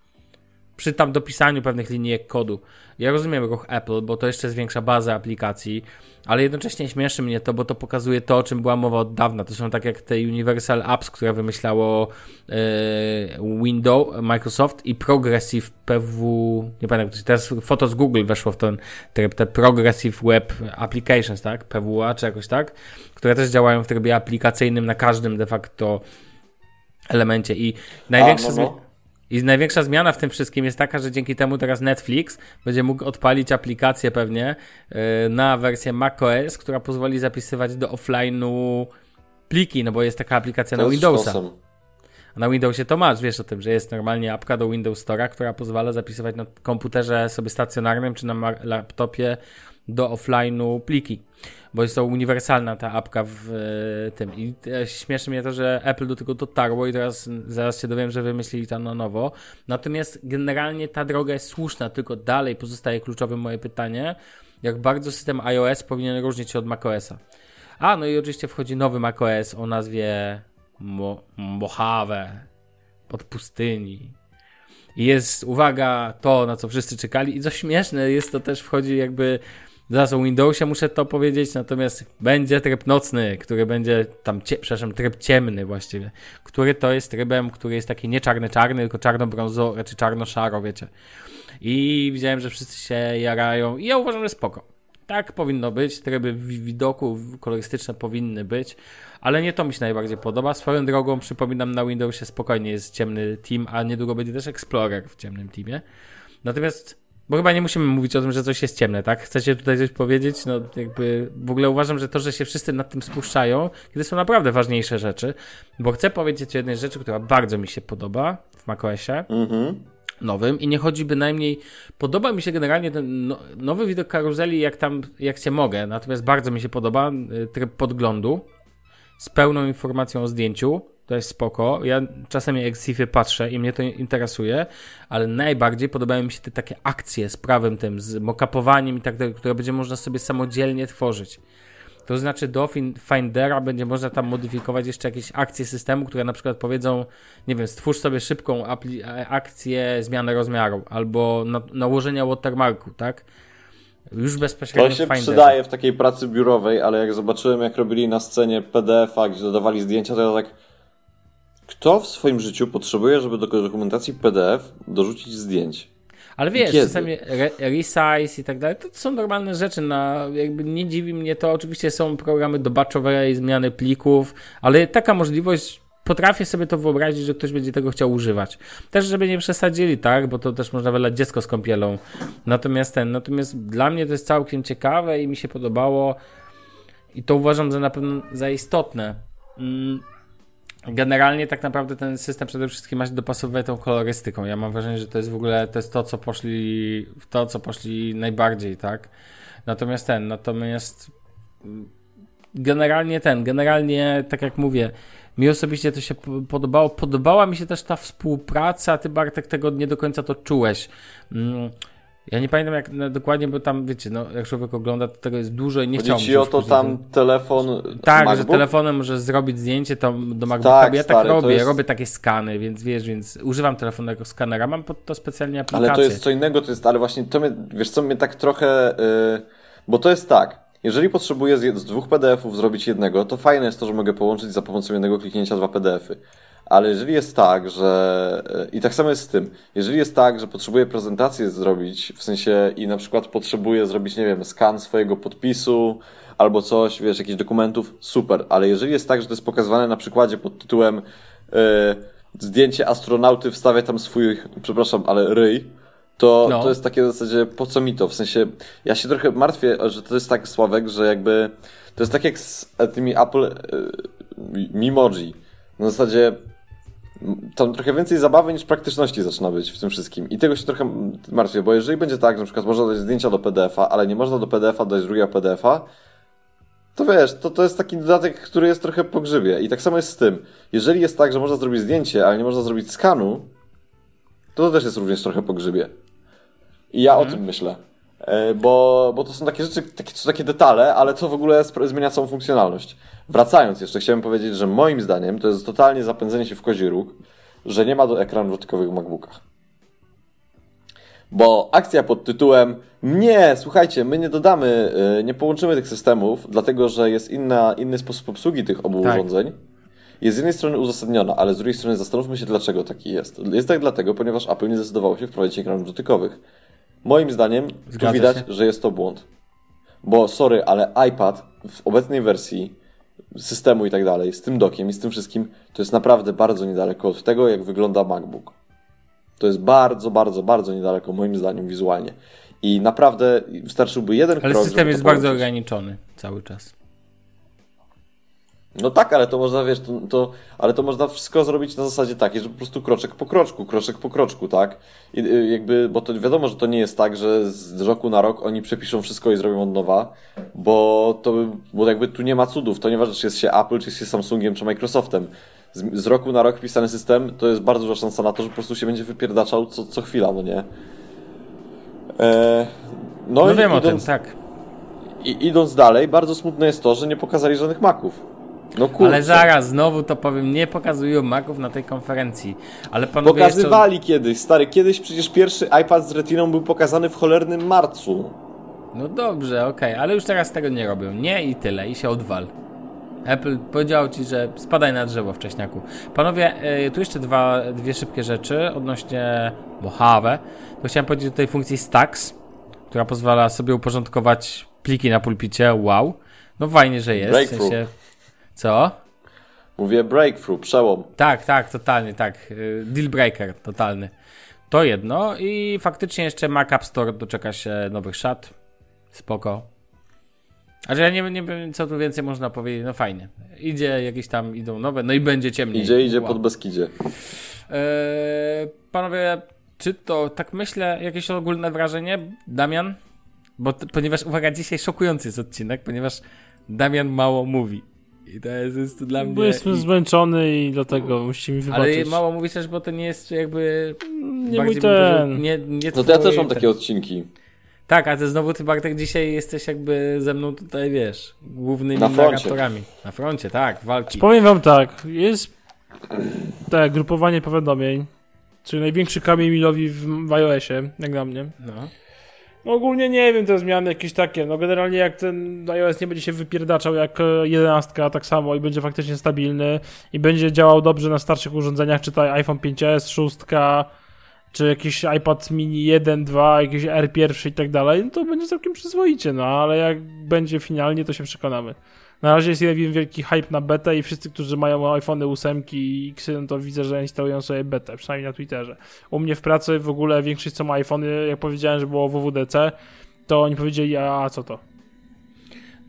przy tam dopisaniu pewnych linijek kodu. Ja rozumiem ruch Apple, bo to jeszcze zwiększa bazę aplikacji, ale jednocześnie śmieszy mnie to, bo to pokazuje to, o czym była mowa od dawna. To są tak jak te Universal Apps, które wymyślało e, Windows, Microsoft i Progressive PW, nie pamiętam, teraz foto z Google weszło w ten tryb, te Progressive Web Applications, tak? PWA czy jakoś tak, które też działają w trybie aplikacyjnym na każdym de facto elemencie i największa A, no, no. I największa zmiana w tym wszystkim jest taka, że dzięki temu teraz Netflix będzie mógł odpalić aplikację pewnie yy, na wersję macOS, która pozwoli zapisywać do offline'u pliki, no bo jest taka aplikacja to na Windowsa. A na Windowsie to masz, wiesz o tym, że jest normalnie apka do Windows Store'a, która pozwala zapisywać na komputerze sobie stacjonarnym czy na laptopie do offline'u pliki. Bo jest to uniwersalna ta apka w e, tym. I e, śmieszy mnie to, że Apple do tego dotarło i teraz zaraz się dowiem, że wymyślili to na nowo. Natomiast generalnie ta droga jest słuszna, tylko dalej pozostaje kluczowe moje pytanie, jak bardzo system iOS powinien różnić się od macOSa. A, no i oczywiście wchodzi nowy macOS o nazwie Mo Mojave od pustyni. I jest, uwaga, to, na co wszyscy czekali. I co śmieszne, jest to też wchodzi jakby. Zaraz o Windowsie muszę to powiedzieć, natomiast będzie tryb nocny, który będzie tam, cie, przepraszam, tryb ciemny właściwie, który to jest trybem, który jest taki nie czarny-czarny, tylko czarno-brązowy, czy czarno-szaro, wiecie. I widziałem, że wszyscy się jarają i ja uważam, że spoko. Tak powinno być, tryby widoku kolorystyczne powinny być, ale nie to mi się najbardziej podoba. Swoją drogą, przypominam, na Windowsie spokojnie jest ciemny team, a niedługo będzie też Explorer w ciemnym teamie. Natomiast, bo chyba nie musimy mówić o tym, że coś jest ciemne, tak? Chcecie tutaj coś powiedzieć? No jakby w ogóle uważam, że to, że się wszyscy nad tym spuszczają, kiedy są naprawdę ważniejsze rzeczy, bo chcę powiedzieć o jednej rzeczy, która bardzo mi się podoba w macOSie Mhm. nowym i nie chodzi bynajmniej, podoba mi się generalnie ten no, nowy widok karuzeli jak tam, jak się mogę, natomiast bardzo mi się podoba y, tryb podglądu z pełną informacją o zdjęciu, to jest spoko, ja czasami jak sci patrzę i mnie to interesuje, ale najbardziej podobają mi się te takie akcje z prawem tym, z mockupowaniem i tak dalej, które będzie można sobie samodzielnie tworzyć. To znaczy do fin- Findera będzie można tam modyfikować jeszcze jakieś akcje systemu, które na przykład powiedzą, nie wiem, stwórz sobie szybką akcję zmiany rozmiaru albo na- nałożenia watermarku, tak? Już bezpośrednio To się Finderze. przydaje w takiej pracy biurowej, ale jak zobaczyłem, jak robili na scenie PDF-a, gdzie dodawali zdjęcia, to ja tak. Kto w swoim życiu potrzebuje, żeby do dokumentacji PDF dorzucić zdjęć? Ale wiesz, Kiedy? czasami re resize i tak dalej, to są normalne rzeczy. Na, jakby nie dziwi mnie to. Oczywiście są programy do batchowej zmiany plików, ale taka możliwość, potrafię sobie to wyobrazić, że ktoś będzie tego chciał używać. Też, żeby nie przesadzili, tak, bo to też można wylać dziecko z kąpielą. Natomiast ten, natomiast dla mnie to jest całkiem ciekawe i mi się podobało i to uważam za na pewno za istotne. Generalnie tak naprawdę ten system przede wszystkim ma się dopasowywać tą kolorystyką. Ja mam wrażenie, że to jest w ogóle to jest to, co poszli w to, co poszli najbardziej, tak? Natomiast ten, natomiast generalnie ten, generalnie tak jak mówię, mi osobiście to się podobało. Podobała mi się też ta współpraca. Ty Bartek tego nie do końca to czułeś. Mm. Ja nie pamiętam jak no, dokładnie, bo tam wiecie, no, jak człowiek ogląda, to tego jest dużo i nie Chodzi chciałbym ci się o to tam telefon. tak, MacBook? że telefonem możesz zrobić zdjęcie to do MacBooka. Tak, ja stary, tak robię, jest- robię takie skany, więc wiesz, więc używam telefonu jako skanera. Mam pod to specjalnie aplikację. Ale to jest co innego, to jest, ale właśnie to mnie, wiesz co, mnie tak trochę, yy, bo to jest tak, jeżeli potrzebuję z, z dwóch PDF-ów zrobić jednego, to fajne jest to, że mogę połączyć za pomocą jednego kliknięcia dwa PDF-y. Ale jeżeli jest tak, że. yy, I tak samo jest z tym. Jeżeli jest tak, że potrzebuję prezentację zrobić, w sensie i na przykład potrzebuję zrobić, nie wiem, skan swojego podpisu albo coś, wiesz, jakichś dokumentów, super. Ale jeżeli jest tak, że to jest pokazywane na przykładzie pod tytułem yy, zdjęcie astronauty, wstawia tam swój, przepraszam, ale ryj, to, No. to jest takie w zasadzie, po co mi to? W sensie, ja się trochę martwię, że to jest tak, Sławek, że jakby, to jest tak jak z e, tymi Apple y, Mimoji. Na zasadzie, tam trochę więcej zabawy niż praktyczności zaczyna być w tym wszystkim. I tego się trochę martwię, bo jeżeli będzie tak, że na przykład można dać zdjęcia do PDF-a, ale nie można do PDF-a dać drugiego PDF-a, to wiesz, to, to jest taki dodatek, który jest trochę po grzybie. I tak samo jest z tym. Jeżeli jest tak, że można zrobić zdjęcie, ale nie można zrobić skanu, to to też jest również trochę po grzybie. I ja o tym myślę. E, Bo, bo to są takie rzeczy, takie, to takie detale, ale to w ogóle zmienia całą funkcjonalność. Wracając jeszcze, chciałem powiedzieć, że moim zdaniem to jest totalnie zapędzenie się w kozi róg, że nie ma do ekranów dotykowych w MacBookach. Bo akcja pod tytułem nie, słuchajcie, my nie dodamy, y, nie połączymy tych systemów, dlatego że jest inna, inny sposób obsługi tych obu Tak. urządzeń, jest z jednej strony uzasadniona, ale z drugiej strony zastanówmy się, dlaczego taki jest. Jest tak dlatego, ponieważ Apple nie zdecydowało się wprowadzić ekranów dotykowych. Moim zdaniem tu Zgadza widać, się. że jest to błąd. Bo sorry, ale iPad w obecnej wersji systemu i tak dalej, z tym dokiem i z tym wszystkim, to jest naprawdę bardzo niedaleko od tego, jak wygląda MacBook. To jest bardzo, bardzo, bardzo niedaleko, moim zdaniem, wizualnie. I naprawdę wystarczyłby jeden Ale krok, system żeby jest bardzo ograniczony cały czas. No tak, ale to można, wiesz, to, to, ale to można wszystko zrobić na zasadzie takiej, że po prostu kroczek po kroczku, kroczek po kroczku, tak? I y, jakby, bo to wiadomo, że to nie jest tak, że z roku na rok oni przepiszą wszystko i zrobią od nowa, bo to, bo jakby tu nie ma cudów, to nieważne, czy jest się Apple, czy jest się Samsungiem, czy Microsoftem. Z, z roku na rok pisany system, to jest bardzo duża szansa na to, że po prostu się będzie wypierdaczał co, co chwila, no nie? E, no, No i wiem o tym, idąc, tak. i, idąc dalej, bardzo smutne jest to, że nie pokazali żadnych maków. No kurczę. Ale zaraz, znowu to powiem, nie pokazują Maców na tej konferencji. Ale panowie jeszcze... Pokazywali kiedyś, stary, kiedyś przecież pierwszy iPad z retiną był pokazany w cholernym marcu. No dobrze, okej, ale już teraz tego nie robią. Nie i tyle, i się odwal. Apple powiedział ci, że spadaj na drzewo wcześniaku. Panowie, y, tu jeszcze dwa, dwie szybkie rzeczy odnośnie Mojave. To chciałem powiedzieć o tej funkcji Stacks, która pozwala sobie uporządkować pliki na pulpicie. Wow. No fajnie, że jest. W sensie... Co? Mówię breakthrough, przełom. Tak, tak, totalnie, tak. Y, Deal breaker, totalny. To jedno i faktycznie jeszcze Mac App Store doczeka się nowych szat. Spoko. A że ja nie, nie wiem, co tu więcej można powiedzieć. No fajnie. Idzie, jakieś tam idą nowe, no i będzie ciemniej. Idzie, idzie Wow. pod Beskidzie. Eee, panowie, czy to, tak myślę, jakieś ogólne wrażenie? Damian? Bo, ponieważ, uwaga, dzisiaj szokujący jest odcinek, ponieważ Damian mało mówi. I to jest, jest dla mnie... Bo jestem i- zmęczony i dlatego musicie mi ale wybaczyć. mało mówisz też, bo to nie jest jakby. Nie mój ten. Nie, nie No to ja też mam ten- takie odcinki. Tak, a ty znowu ty Bartek dzisiaj jesteś jakby ze mną tutaj, wiesz, głównymi Na froncie. narratorami. Na froncie, tak, walki. Powiem wam tak, jest tak, grupowanie powiadomień, czyli największy kamień milowi w, w iOSie, jak dla mnie. No. No ogólnie nie wiem, te zmiany jakieś takie. No generalnie jak ten iOS nie będzie się wypierdaczał jak e, 11, tak samo i będzie faktycznie stabilny i będzie działał dobrze na starszych urządzeniach, czy to iPhone 5s, 6, czy jakiś iPad mini 1, 2, jakiś R1 i tak dalej, no to będzie całkiem przyzwoicie, no ale jak będzie finalnie, to się przekonamy. Na razie jest jeden wielki hype na betę i wszyscy, którzy mają iPhony 8 i X, no to widzę, że instalują sobie betę, przynajmniej na Twitterze. U mnie w pracy w ogóle większość, co ma iPhony, jak powiedziałem, że było WWDC, to oni powiedzieli, a co to?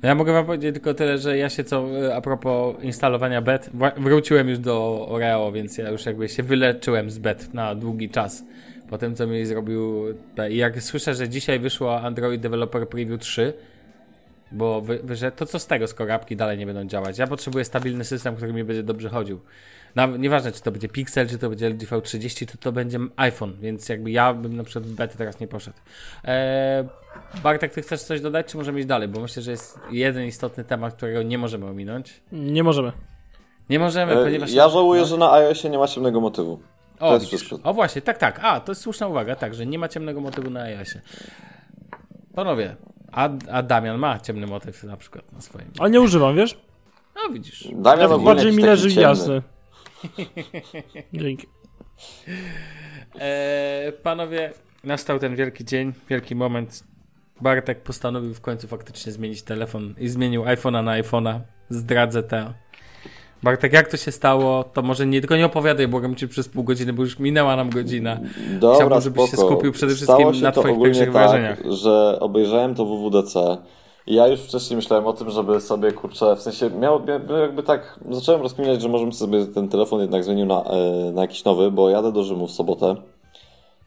No ja mogę wam powiedzieć tylko tyle, że ja się co e, a propos instalowania bet, wróciłem już do Oreo, więc ja już jakby się wyleczyłem z bet na długi czas. Po tym, co mi zrobił. I jak słyszę, że dzisiaj wyszło Android Developer Preview 3, bo wy, to co z tego, skoro apki dalej nie będą działać? Ja potrzebuję stabilny system, który mi będzie dobrze chodził. Nawet, nieważne, czy to będzie Pixel, czy to będzie LG V30, to to będzie iPhone, więc jakby ja bym na przykład w betę teraz nie poszedł. Eee, Bartek, ty chcesz coś dodać, czy możemy iść dalej? Bo myślę, że jest jeden istotny temat, którego nie możemy ominąć. Nie możemy. Nie możemy, E, ponieważ... Ja żałuję, no. że na iOSie nie ma ciemnego motywu. O, to jest widzisz. wszystko. o właśnie, tak, tak. A, to jest słuszna uwaga, tak, że nie ma ciemnego motywu na iOSie. Panowie, a, a Damian ma ciemny motyw na przykład na swoim. Ale nie używam, wiesz? No widzisz. Damian ogólnie Bardziej jakiś mi leży ciemny. jasny. Dzięki. Eee, panowie, nastał ten wielki dzień, wielki moment. Bartek postanowił w końcu faktycznie zmienić telefon i zmienił iPhone'a na iPhone'a. Zdradzę to. Bartek, jak to się stało? To może nie tylko nie opowiadaj, błagam cię przez pół godziny, bo już minęła nam godzina. Dobra, Chciałbym, żebyś się spoko. skupił przede wszystkim się na twoich pierwszych tak, wrażeniach. że obejrzałem to WWDC i ja już wcześniej myślałem o tym, żeby sobie, kurczę, w sensie miał, miał jakby tak, zacząłem rozkminiać, że możemy sobie ten telefon jednak zmienił na, e, na jakiś nowy, bo jadę do Rzymu w sobotę.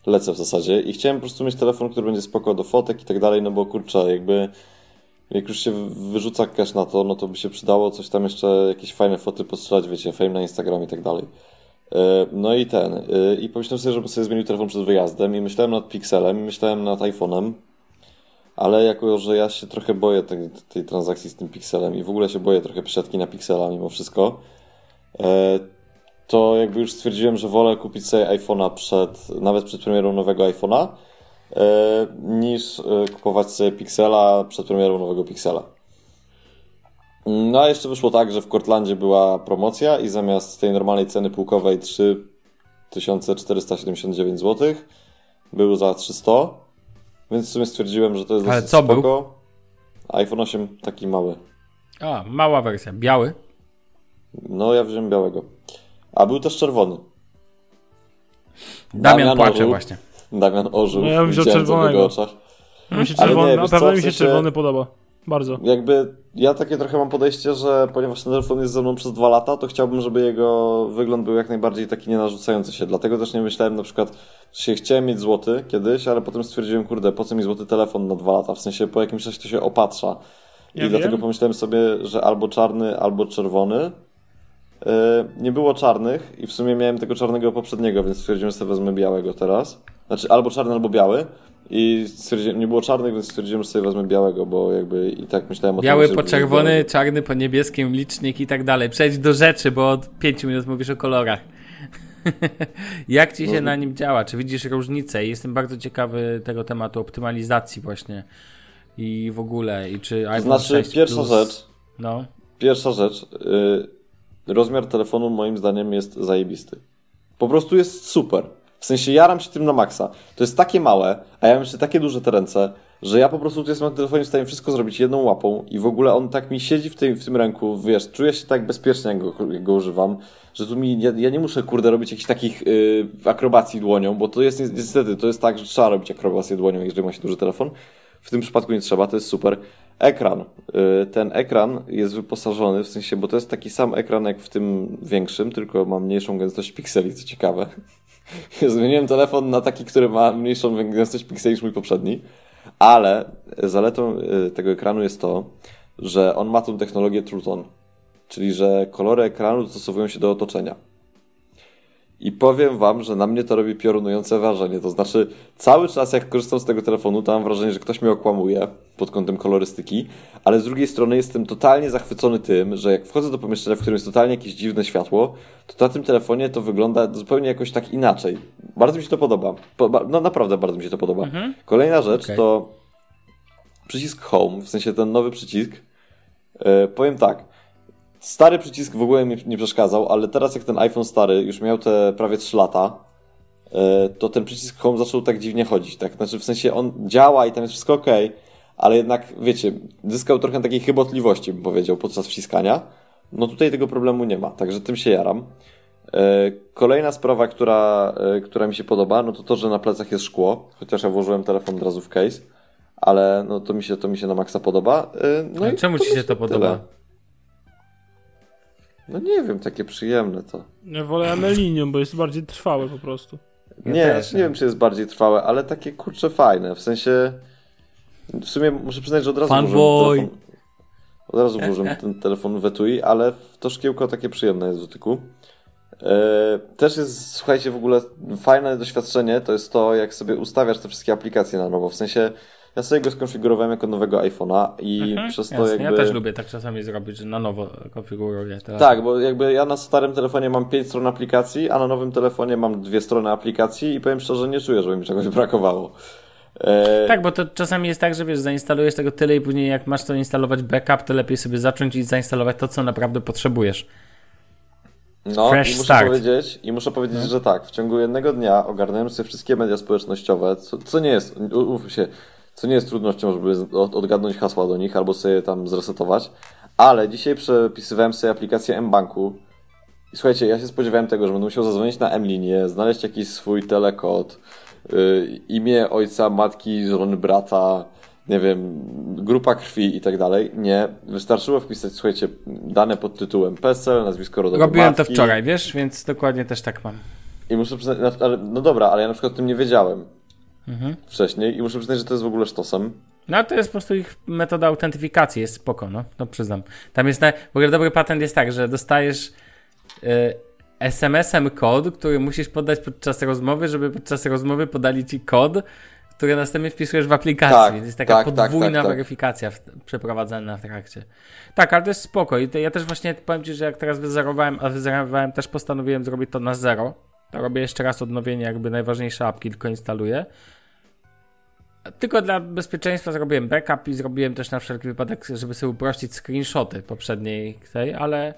Lecę w zasadzie i chciałem po prostu mieć telefon, który będzie spoko do fotek i tak dalej, no bo kurczę, jakby jak już się wyrzuca cash na to, no to by się przydało coś tam jeszcze, jakieś fajne foty postrzelać, wiecie, fame na Instagram i tak dalej. E, No i ten, e, i pomyślałem sobie, żeby sobie zmienił telefon przed wyjazdem i myślałem nad Pixelem, i myślałem nad iPhone'em, ale jako, że ja się trochę boję tej, tej transakcji z tym Pixelem i w ogóle się boję trochę przesiadki na Pixela mimo wszystko, e, to jakby już stwierdziłem, że wolę kupić sobie iPhone'a przed, nawet przed premierą nowego iPhone'a, niż e, kupować sobie Pixela przed premierą nowego Pixela. No a jeszcze wyszło tak, że w Cortlandzie była promocja i zamiast tej normalnej ceny półkowej 3479 zł był za 300, więc w sumie stwierdziłem, że to jest Ale dosyć co był? spoko. iPhone 8 taki mały. A, mała wersja, biały. No ja wziąłem białego. A był też czerwony. Damian, Damian płacze właśnie. Damian ożył. No ja bym wziął w czerwonego. jego oczach. Mi się Ale czerwony, nie, naprawdę mi w się czerwony podoba. Bardzo. Jakby ja takie trochę mam podejście, że ponieważ ten telefon jest ze mną przez dwa lata, to chciałbym, żeby jego wygląd był jak najbardziej taki nienarzucający się. Dlatego też nie myślałem na przykład, że się chciałem mieć złoty kiedyś, ale potem stwierdziłem, kurde, po co mi złoty telefon na dwa lata? W sensie po jakimś czasie to się opatrza. I Ja dlatego wiem. pomyślałem sobie, że albo czarny, albo czerwony. Yy, nie było czarnych i w sumie miałem tego czarnego poprzedniego, więc stwierdziłem, że sobie wezmę białego teraz. Znaczy albo czarny, albo biały. I stwierdziłem, nie było czarnych, więc stwierdziłem, że sobie wezmę białego, bo jakby i tak myślałem o Biały tym, po żeby czerwony, białego. czarny po niebieskim, licznik i tak dalej. Przejdź do rzeczy, bo od 5 minut mówisz o kolorach. Jak ci się na nim działa? Czy widzisz różnicę? Jestem bardzo ciekawy tego tematu optymalizacji właśnie i w ogóle. I czy iPhone Znaczy, 6 pierwsza Plus... rzecz, No. pierwsza rzecz, yy, rozmiar telefonu moim zdaniem jest zajebisty. Po prostu jest super. W sensie jaram się tym na maksa. To jest takie małe, a ja mam jeszcze takie duże te ręce, że ja po prostu tu jestem na telefonie w stanie wszystko zrobić jedną łapą i w ogóle on tak mi siedzi w tym, w tym ręku, wiesz, czuję się tak bezpiecznie, jak go, jak go używam, że tu mi, ja, ja nie muszę, kurde, robić jakichś takich yy, akrobacji dłonią, bo to jest ni- niestety, to jest tak, że trzeba robić akrobację dłonią, jeżeli ma się duży telefon. W tym przypadku nie trzeba, to jest super. Ekran. Y, Ten ekran jest wyposażony, w sensie, bo to jest taki sam ekran jak w tym większym, tylko ma mniejszą gęstość pikseli, co ciekawe. Zmieniłem telefon na taki, który ma mniejszą gęstość pikseli niż mój poprzedni, ale zaletą y, tego ekranu jest to, że on ma tą technologię True Tone, czyli że kolory ekranu dostosowują się do otoczenia. I powiem wam, że na mnie to robi piorunujące wrażenie. To znaczy, cały czas jak korzystam z tego telefonu, to mam wrażenie, że ktoś mnie okłamuje pod kątem kolorystyki, ale z drugiej strony jestem totalnie zachwycony tym, że jak wchodzę do pomieszczenia, w którym jest totalnie jakieś dziwne światło, to na tym telefonie to wygląda zupełnie jakoś tak inaczej. Bardzo mi się to podoba. Po, ba- no naprawdę bardzo mi się to podoba. Kolejna rzecz Okej. to przycisk Home, w sensie ten nowy przycisk, e, powiem tak, stary przycisk w ogóle mi nie przeszkadzał, ale teraz jak ten iPhone stary już miał te prawie 3 lata, e, to ten przycisk Home zaczął tak dziwnie chodzić, tak? Znaczy w sensie on działa i tam jest wszystko ok, ale jednak, wiecie, zyskał trochę takiej chybotliwości, bym powiedział, podczas wciskania. No tutaj tego problemu nie ma, także tym się jaram. E, kolejna sprawa, która, e, która mi się podoba, no to to, że na plecach jest szkło, chociaż ja włożyłem telefon od razu w case, ale no to mi się, to mi się na maksa podoba. No A i czemu ci się to podoba? tyle. No nie wiem, takie przyjemne to. Ja wolę Amelinium, bo jest bardziej trwałe po prostu. Ja nie, też znaczy nie wiem, czy jest bardziej trwałe, ale takie kurcze fajne. W sensie. W sumie muszę przyznać, że od razu Fanboy. telefon. Od razu włożyłem ten telefon w etui, ale to szkiełko takie przyjemne jest w dotyku. E, też jest, słuchajcie, w ogóle fajne doświadczenie to jest to, jak sobie ustawiasz te wszystkie aplikacje na nowo. W sensie, ja sobie go skonfigurowałem jako nowego iPhone'a i Mhm, przez to jasne. jakby... Ja też lubię tak czasami zrobić, że na nowo konfiguruję telefon. Tak, bo jakby ja na starym telefonie mam 5 stron aplikacji, a na nowym telefonie mam dwie strony aplikacji i powiem szczerze, nie czuję, żeby mi czegoś brakowało. E, Tak, bo to czasami jest tak, że wiesz, zainstalujesz tego tyle i później jak masz to instalować backup, to lepiej sobie zacząć i zainstalować to, co naprawdę potrzebujesz. No Fresh i muszę start. powiedzieć, i muszę powiedzieć, że tak, w ciągu jednego dnia ogarnąłem sobie wszystkie media społecznościowe, co, co nie jest, umówmy się, co nie jest trudnością, żeby odgadnąć hasła do nich albo sobie tam zresetować, ale dzisiaj przepisywałem sobie aplikację mBanku i słuchajcie, ja się spodziewałem tego, że będę musiał zadzwonić na M-linię, znaleźć jakiś swój telekod, y, imię ojca, matki, żony, brata, nie wiem, grupa krwi i tak dalej. Nie, wystarczyło wpisać, słuchajcie, dane pod tytułem PESEL, nazwisko rodowe Robiłem to matki. wczoraj, wiesz, więc dokładnie też tak mam. I muszę przyznać, no dobra, ale ja na przykład o tym nie wiedziałem Mhm. wcześniej i muszę przyznać, że to jest w ogóle sztosem. No to jest po prostu ich metoda autentyfikacji, jest spoko, no, no przyznam. Tam jest, na, w ogóle dobry patent jest tak, że dostajesz y, SMS-em kod, który musisz podać podczas rozmowy, żeby podczas rozmowy podali ci kod, który następnie wpisujesz w aplikacji, Tak, więc jest taka tak, tak, podwójna tak, tak. weryfikacja w, przeprowadzana w trakcie. Tak, ale to jest spoko i to, ja też właśnie powiem Ci, że jak teraz wyzerowałem, a wyzerowałem, też postanowiłem zrobić to na zero, to robię jeszcze raz odnowienie, jakby najważniejsze apki tylko instaluję. Tylko dla bezpieczeństwa zrobiłem backup i zrobiłem też na wszelki wypadek, żeby sobie uprościć screenshoty poprzedniej tej, ale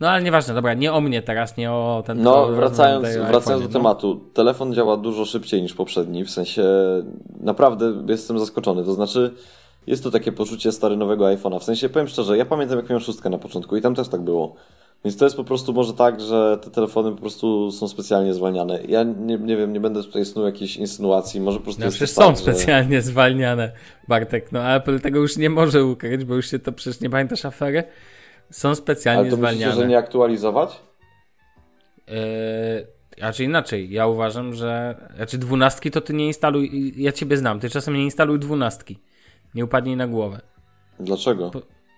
no ale nieważne, dobra, nie o mnie teraz, nie o ten No, wracając, wracając iPhone'ie, do no. tematu. Telefon działa dużo szybciej niż poprzedni, w sensie naprawdę jestem zaskoczony. To znaczy, jest to takie poczucie stary nowego iPhone'a. W sensie, powiem szczerze, ja pamiętam jak miałem szóstkę na początku i tam też tak było. Więc to jest po prostu może tak, że te telefony po prostu są specjalnie zwalniane. Ja nie, nie wiem, nie będę tutaj snuł jakichś insynuacji, może po prostu No przecież tak, są że- specjalnie zwalniane, Bartek, no Apple tego już nie może ukryć, bo już się to przecież nie pamiętasz afery? Są specjalnie Ale to zwalniane. że nie aktualizować? Yy, raczej inaczej. Ja uważam, że. Znaczy, dwunastki to ty nie instaluj. Ja ciebie znam. Ty czasem nie instaluj dwunastki. Nie upadnij na głowę. Dlaczego?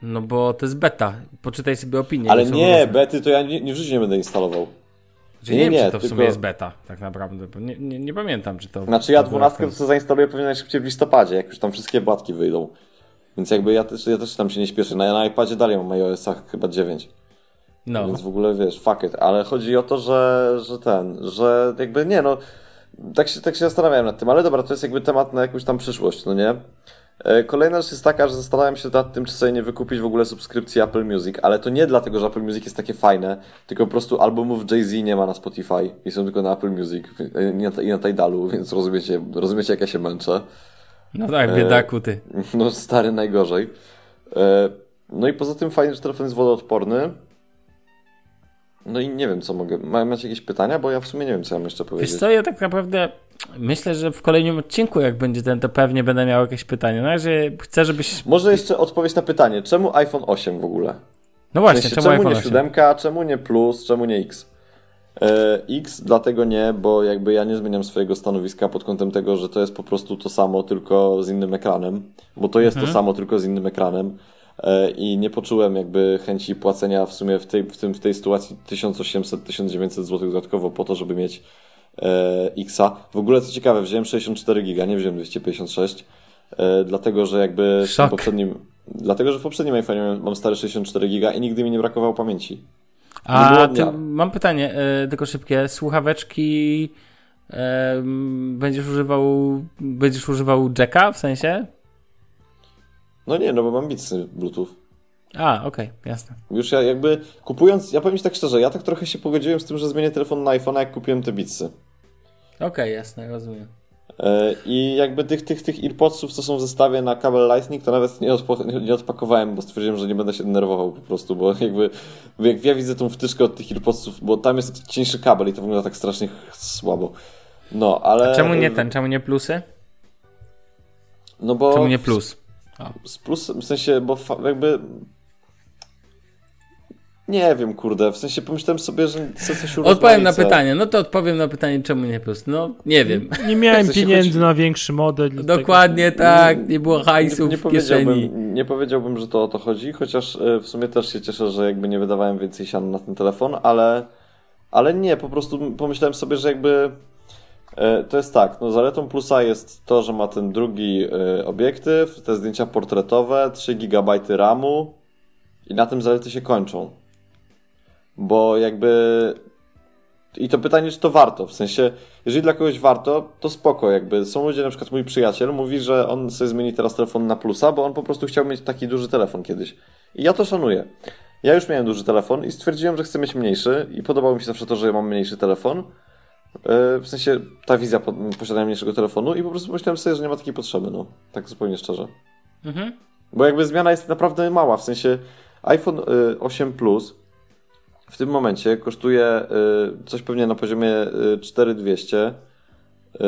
No bo to jest beta. Poczytaj sobie opinię. Ale nie, różne. bety to ja nie, nie w życiu nie będę instalował. Znaczy, nie, nie, wiem, nie, czy to w tylko- sumie jest beta, tak naprawdę. Nie, nie, nie pamiętam, czy to. Znaczy ja dwunastkę to zainstaluję pewnie najszybciej w listopadzie, jak już tam wszystkie błatki wyjdą. Więc jakby ja też, ja też tam się nie śpieszę. Na, na iPadzie dalej mam iOS-a chyba 9. No. Więc w ogóle wiesz, fuck it. Ale chodzi o to, że, że ten, że jakby nie no, tak się, tak się zastanawiałem nad tym, ale dobra, to jest jakby temat na jakąś tam przyszłość, no nie? E, Kolejna rzecz jest taka, że zastanawiam się nad tym, czy sobie nie wykupić w ogóle subskrypcji Apple Music, ale to nie dlatego, że Apple Music jest takie fajne, tylko po prostu albumów Jay-Z nie ma na Spotify i są tylko na Apple Music e, i na, Tidalu, więc rozumiecie, rozumiecie jak ja się męczę. No tak, biedaku ty. No stary, najgorzej. E, No i poza tym fajnie, że telefon jest wodoodporny. No i nie wiem, co mogę. Ma- Macie jakieś pytania? Bo ja w sumie nie wiem, co ja mam jeszcze Wiesz powiedzieć. co, ja tak naprawdę myślę, że w kolejnym odcinku, jak będzie ten, to pewnie będę miał jakieś pytanie. Na razie chcę, żebyś. Może jeszcze odpowiedź na pytanie, czemu iPhone 8 w ogóle? No W właśnie, sensie, czemu czemu nie 8? 7, czemu nie Plus, czemu nie X? E, X dlatego nie, bo jakby ja nie zmieniam swojego stanowiska pod kątem tego, że to jest po prostu to samo, tylko z innym ekranem, bo to jest to samo, tylko z innym ekranem i nie poczułem jakby chęci płacenia w sumie w tej, w tym, w tej sytuacji 1800-1900 zł dodatkowo po to, żeby mieć e, Xa. W ogóle co ciekawe, wziąłem 64 giga, nie wziąłem 256, e, dlatego że jakby w tym Szok. poprzednim, dlatego że w poprzednim iPhone mam stary 64 giga i nigdy mi nie brakowało pamięci. A ty, mam pytanie, e, tylko szybkie. Słuchaweczki e, będziesz używał będziesz używał jacka w sensie? No nie, no bo mam bitsy Bluetooth. A, okej, jasne. Już ja jakby kupując, ja powiem ci tak szczerze, ja tak trochę się pogodziłem z tym, że zmienię telefon na iPhone, jak kupiłem te bitsy. Okej, jasne, rozumiem. E, I jakby tych, tych, tych AirPodsów, co są w zestawie na kabel Lightning, to nawet nie, odpo- nie- odpakowałem, bo stwierdziłem, że nie będę się denerwował po prostu, bo jakby jak ja widzę tą wtyczkę od tych AirPodsów, bo tam jest cieńszy kabel i to wygląda tak strasznie słabo. No, ale... A czemu nie ten, czemu nie plusy? No bo... Czemu nie plus? Z plus, w sensie, bo jakby... Nie wiem, kurde, w sensie pomyślałem sobie, że chcę coś Odpowiem na pytanie, no to odpowiem na pytanie, czemu nie plus. No, nie wiem. Nie miałem W sensie pieniędzy chodzi- na większy model. i Dokładnie tak, nie było hajsów nie, nie w kieszeni. powiedziałbym, nie powiedziałbym, że to o to chodzi, chociaż e, w sumie też się cieszę, że jakby nie wydawałem więcej sian na ten telefon, ale, ale nie, po prostu pomyślałem sobie, że jakby to jest tak, no zaletą plusa jest to, że ma ten drugi e, obiektyw, te zdjęcia portretowe, 3 GB RAMu i na tym zalety się kończą. Bo jakby i to pytanie, czy to warto, w sensie, jeżeli dla kogoś warto, to spoko, jakby są ludzie, na przykład mój przyjaciel mówi, że on sobie zmieni teraz telefon na plusa, bo on po prostu chciał mieć taki duży telefon kiedyś. I ja to szanuję. Ja już miałem duży telefon i stwierdziłem, że chcę mieć mniejszy i podobało mi się zawsze to, że mam mniejszy telefon. Yy, W sensie ta wizja po- posiadania mniejszego telefonu i po prostu myślałem sobie, że nie ma takiej potrzeby, no. Tak zupełnie szczerze. Mhm. Bo jakby zmiana jest naprawdę mała, w sensie iPhone y, 8 Plus w tym momencie kosztuje y, coś pewnie na poziomie y, 4200 y,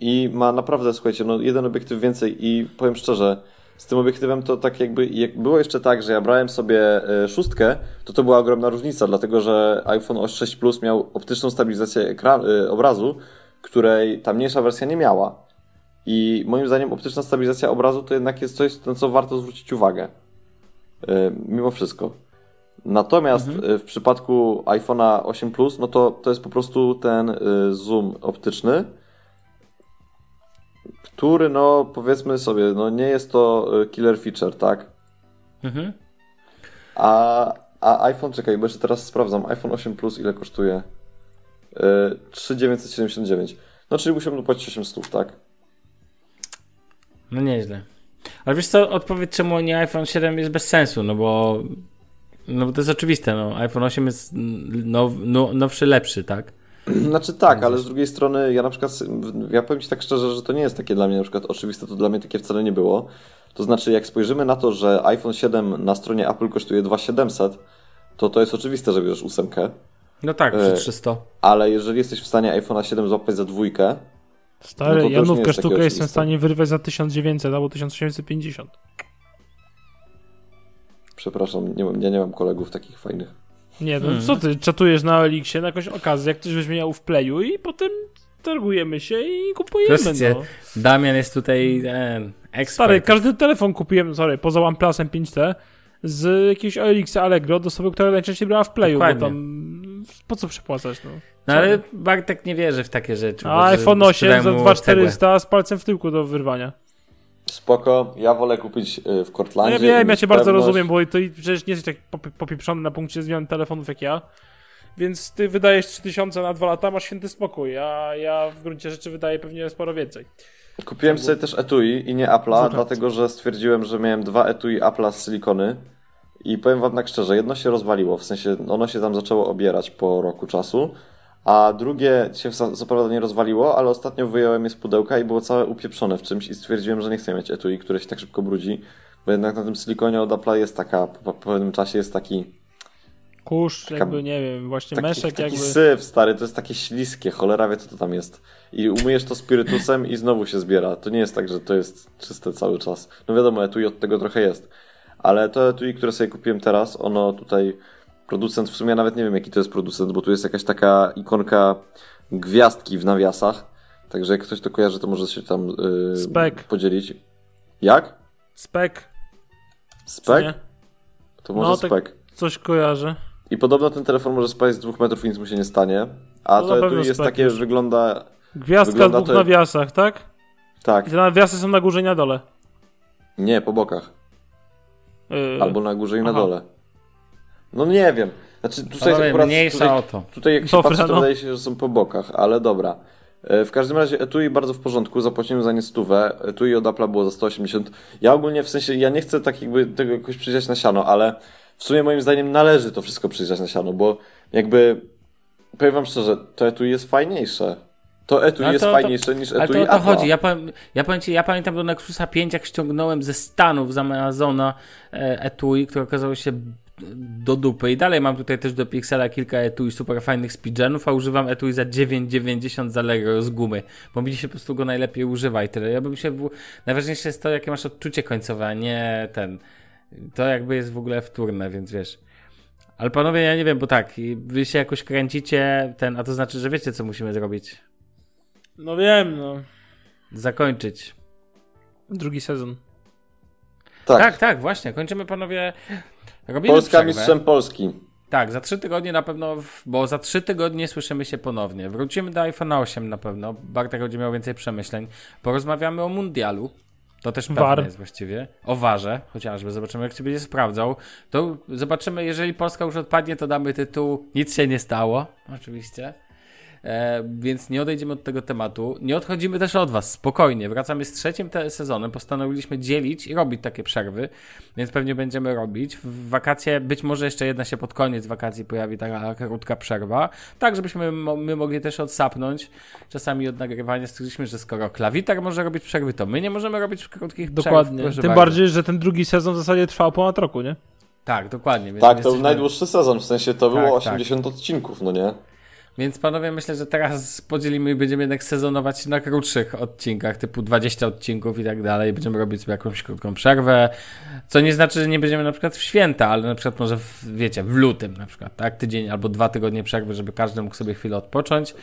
i ma naprawdę, słuchajcie, no jeden obiektyw więcej i powiem szczerze, z tym obiektywem to tak jakby, jak było jeszcze tak, że ja brałem sobie y, szóstkę, to to była ogromna różnica, dlatego że iPhone 6 Plus miał optyczną stabilizację ekran, y, obrazu, której ta mniejsza wersja nie miała. I moim zdaniem optyczna stabilizacja obrazu to jednak jest coś, na co warto zwrócić uwagę. Yy, mimo wszystko. Natomiast yy, w przypadku iPhone'a 8 Plus, no to to jest po prostu ten zoom optyczny, który, no powiedzmy sobie, no nie jest to yy, killer feature, tak? Mhm. A, a iPhone, czekaj, bo jeszcze teraz sprawdzam. iPhone 8 Plus ile kosztuje? Yy, 3979. No czyli musiałbym płacić 800, tak? No nieźle. Ale wiesz co, odpowiedź czemu nie iPhone 7 jest bez sensu, no bo no bo to jest oczywiste, no iPhone 8 jest now, no, nowszy, lepszy, tak? Znaczy tak, ale z drugiej strony ja na przykład, ja powiem Ci tak szczerze, że to nie jest takie dla mnie na przykład oczywiste, to dla mnie takie wcale nie było. To znaczy jak spojrzymy na to, że iPhone 7 na stronie Apple kosztuje 2700, to to jest oczywiste, że bierzesz ósemkę, No tak, E, przy 300. ale jeżeli jesteś w stanie iPhone'a 7 złapać za dwójkę, Stary, No Janówkę jest sztukę jestem oczywiste. w stanie wyrwać za 1900 albo 1850. przepraszam, nie mam, ja nie mam kolegów takich fajnych. Nie, no Hmm. co ty, czatujesz na Elixie na jakąś okazję, jak ktoś weźmie miał w playu i potem targujemy się i kupujemy, Proszę no. Damian jest tutaj e, ekspert. Stary, każdy telefon kupiłem, sorry, poza OnePlusem 5T z jakiegoś OLX Allegro do osoby, która najczęściej brała w playu, Dokładnie. bo tam po co przepłacać, no. No ale Bartek nie wierzy w takie rzeczy. A iPhone 8 sprzedają za mu 2400 z palcem w tyłku do wyrwania. Spoko, ja wolę kupić y, w No Cortlandzie. ja i wiem, ja cię bardzo pewność- rozumiem, bo to przecież nie jesteś tak pop- popieprzony na punkcie zmian telefonów jak ja. Więc ty wydajesz 3000 na 2 lata, masz święty spokój, a ja w gruncie rzeczy wydaję pewnie sporo więcej. Kupiłem sobie też etui i nie Apple'a, dlatego że stwierdziłem, że miałem dwa etui Apple'a z silikony i powiem wam tak szczerze, jedno się rozwaliło, w sensie ono się tam zaczęło obierać po roku czasu, a drugie się co prawda nie rozwaliło, ale ostatnio wyjąłem je z pudełka i było całe upieprzone w czymś i stwierdziłem, że nie chcę mieć etui, które się tak szybko brudzi, bo jednak na tym silikonie od Apple'a jest taka, po, po pewnym czasie jest taki Kurz, Taka- jakby, nie wiem, właśnie Taki, meszek taki jakby... syf, stary, to jest takie śliskie, cholera wie, co to tam jest. I umyjesz to spirytusem i znowu się zbiera. To nie jest tak, że to jest czyste cały czas. No wiadomo, etui od tego trochę jest. Ale to etui, które sobie kupiłem teraz, ono tutaj, producent, w sumie nawet nie wiem, jaki to jest producent, bo tu jest jakaś taka ikonka gwiazdki w nawiasach. Także jak ktoś to kojarzy, to może się tam yy, Spek. podzielić. Jak? Spek, Spek? To może No, tak- spek. Coś kojarzę. I podobno ten telefon może spać z dwóch metrów i nic mu się nie stanie. A No, to na etui jest spek takie, już. wygląda Gwiazdka Wygląda w dwóch to- nawiasach, tak? tak. I te nawiasy są na górze i na dole. Nie, po bokach. Yy, Albo na górze i na Aha. dole. No nie wiem. Znaczy tutaj Ale akurat, mniejsza tutaj, o to. tutaj jak się Dobra, patrzy, to no. wydaje się, że są po bokach, ale dobra. E, W każdym razie etui bardzo w porządku, zapłaciłem za nie stówę, etui od Apple'a było za 180. Ja ogólnie w sensie, ja nie chcę tak jakby tego jakoś przyjrzeć na siano, ale w sumie moim zdaniem należy to wszystko przyjrzeć na siano, bo jakby, powiem wam szczerze, to etui jest fajniejsze. To etui No jest to- to- fajniejsze niż Ale etui to o to chodzi. Ja, ja ci, ja pamiętam do Nexusa 5, jak ściągnąłem ze Stanów, z Amazona e, etui, które okazało się do dupy. I dalej mam tutaj też do Pixela kilka etui super fajnych speedgenów, a używam etui za 9,90 za Lego z gumy, bo mi się po prostu go najlepiej używa i tyle. Ja bym się... W... Najważniejsze jest to, jakie masz odczucie końcowe, a nie ten... To jakby jest w ogóle wtórne, więc wiesz... Ale panowie, ja nie wiem, bo tak, i wy się jakoś kręcicie, ten, a to znaczy, że wiecie, co musimy zrobić. No wiem, no. Zakończyć. Drugi sezon. Tak, Tak, tak, właśnie. Kończymy panowie. Robimy Polska przerwę. mistrzem Polski. Tak, za trzy tygodnie na pewno, bo za trzy tygodnie słyszymy się ponownie. Wrócimy do iPhone 8 na pewno. Bartek będzie miał więcej przemyśleń. Porozmawiamy o mundialu. To też pewne jest właściwie. O warze, chociażby. Zobaczymy, jak się będzie sprawdzał. To zobaczymy, jeżeli Polska już odpadnie, to damy tytuł Nic się nie stało. Oczywiście. E, więc nie odejdziemy od tego tematu. Nie odchodzimy też od Was, spokojnie. Wracamy z trzecim sezonem. Postanowiliśmy dzielić i robić takie przerwy, więc pewnie będziemy robić. W wakacje, być może jeszcze jedna się pod koniec wakacji pojawi taka krótka przerwa, tak żebyśmy my mogli też odsapnąć czasami od nagrywania. Stwierdziliśmy, że skoro klawitar może robić przerwy, to my nie możemy robić krótkich przerw. Dokładnie. Tym bardzo. bardziej, że ten drugi sezon w zasadzie trwał ponad roku, nie? Tak, dokładnie. Więc Tak, to jesteśmy- był najdłuższy sezon, w sensie to było Tak, 80 odcinków, no nie? Więc panowie, myślę, że teraz podzielimy i będziemy jednak sezonować na krótszych odcinkach, typu 20 odcinków i tak dalej. Będziemy robić sobie jakąś krótką przerwę, co nie znaczy, że nie będziemy na przykład w święta, ale na przykład może, w, wiecie, w lutym na przykład, tak? Tydzień albo dwa tygodnie przerwy, żeby każdy mógł sobie chwilę odpocząć.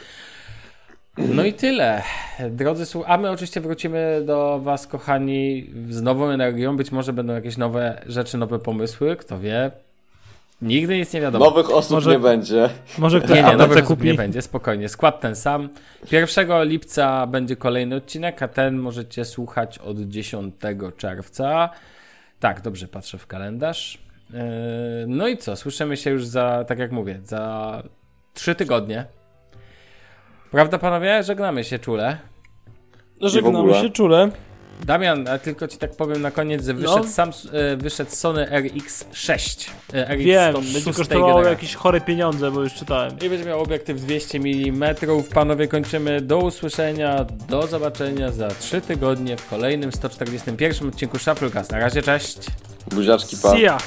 No i tyle. Drodzy słuchacze, a my oczywiście wrócimy do Was, kochani, z nową energią. Być może będą jakieś nowe rzeczy, nowe pomysły, kto wie. Nigdy nic nie wiadomo. Nowych osób Może- nie będzie. Może ktoś Nie, nie, nowych osób kupi. nie będzie, spokojnie. Skład ten sam. 1 lipca będzie kolejny odcinek, a ten możecie słuchać od 10 czerwca. Tak, dobrze patrzę w kalendarz. Yy, No i co? Słyszymy się już za, tak jak mówię, za 3 tygodnie. Prawda, panowie? Żegnamy się czule. Żegnamy ogóle. się czule. Damian, a tylko ci tak powiem na koniec, że No. wyszedł, sam, e, wyszedł Sony RX6. e, RX Wiem, 106 będzie kosztowało generacji. jakieś chore pieniądze, bo już czytałem. I będzie miał obiektyw 200 mm. Panowie, kończymy. Do usłyszenia, do zobaczenia za 3 tygodnie w kolejnym 141 odcinku Shufflecast. Na razie, cześć! Buziaczki, pa. See ya.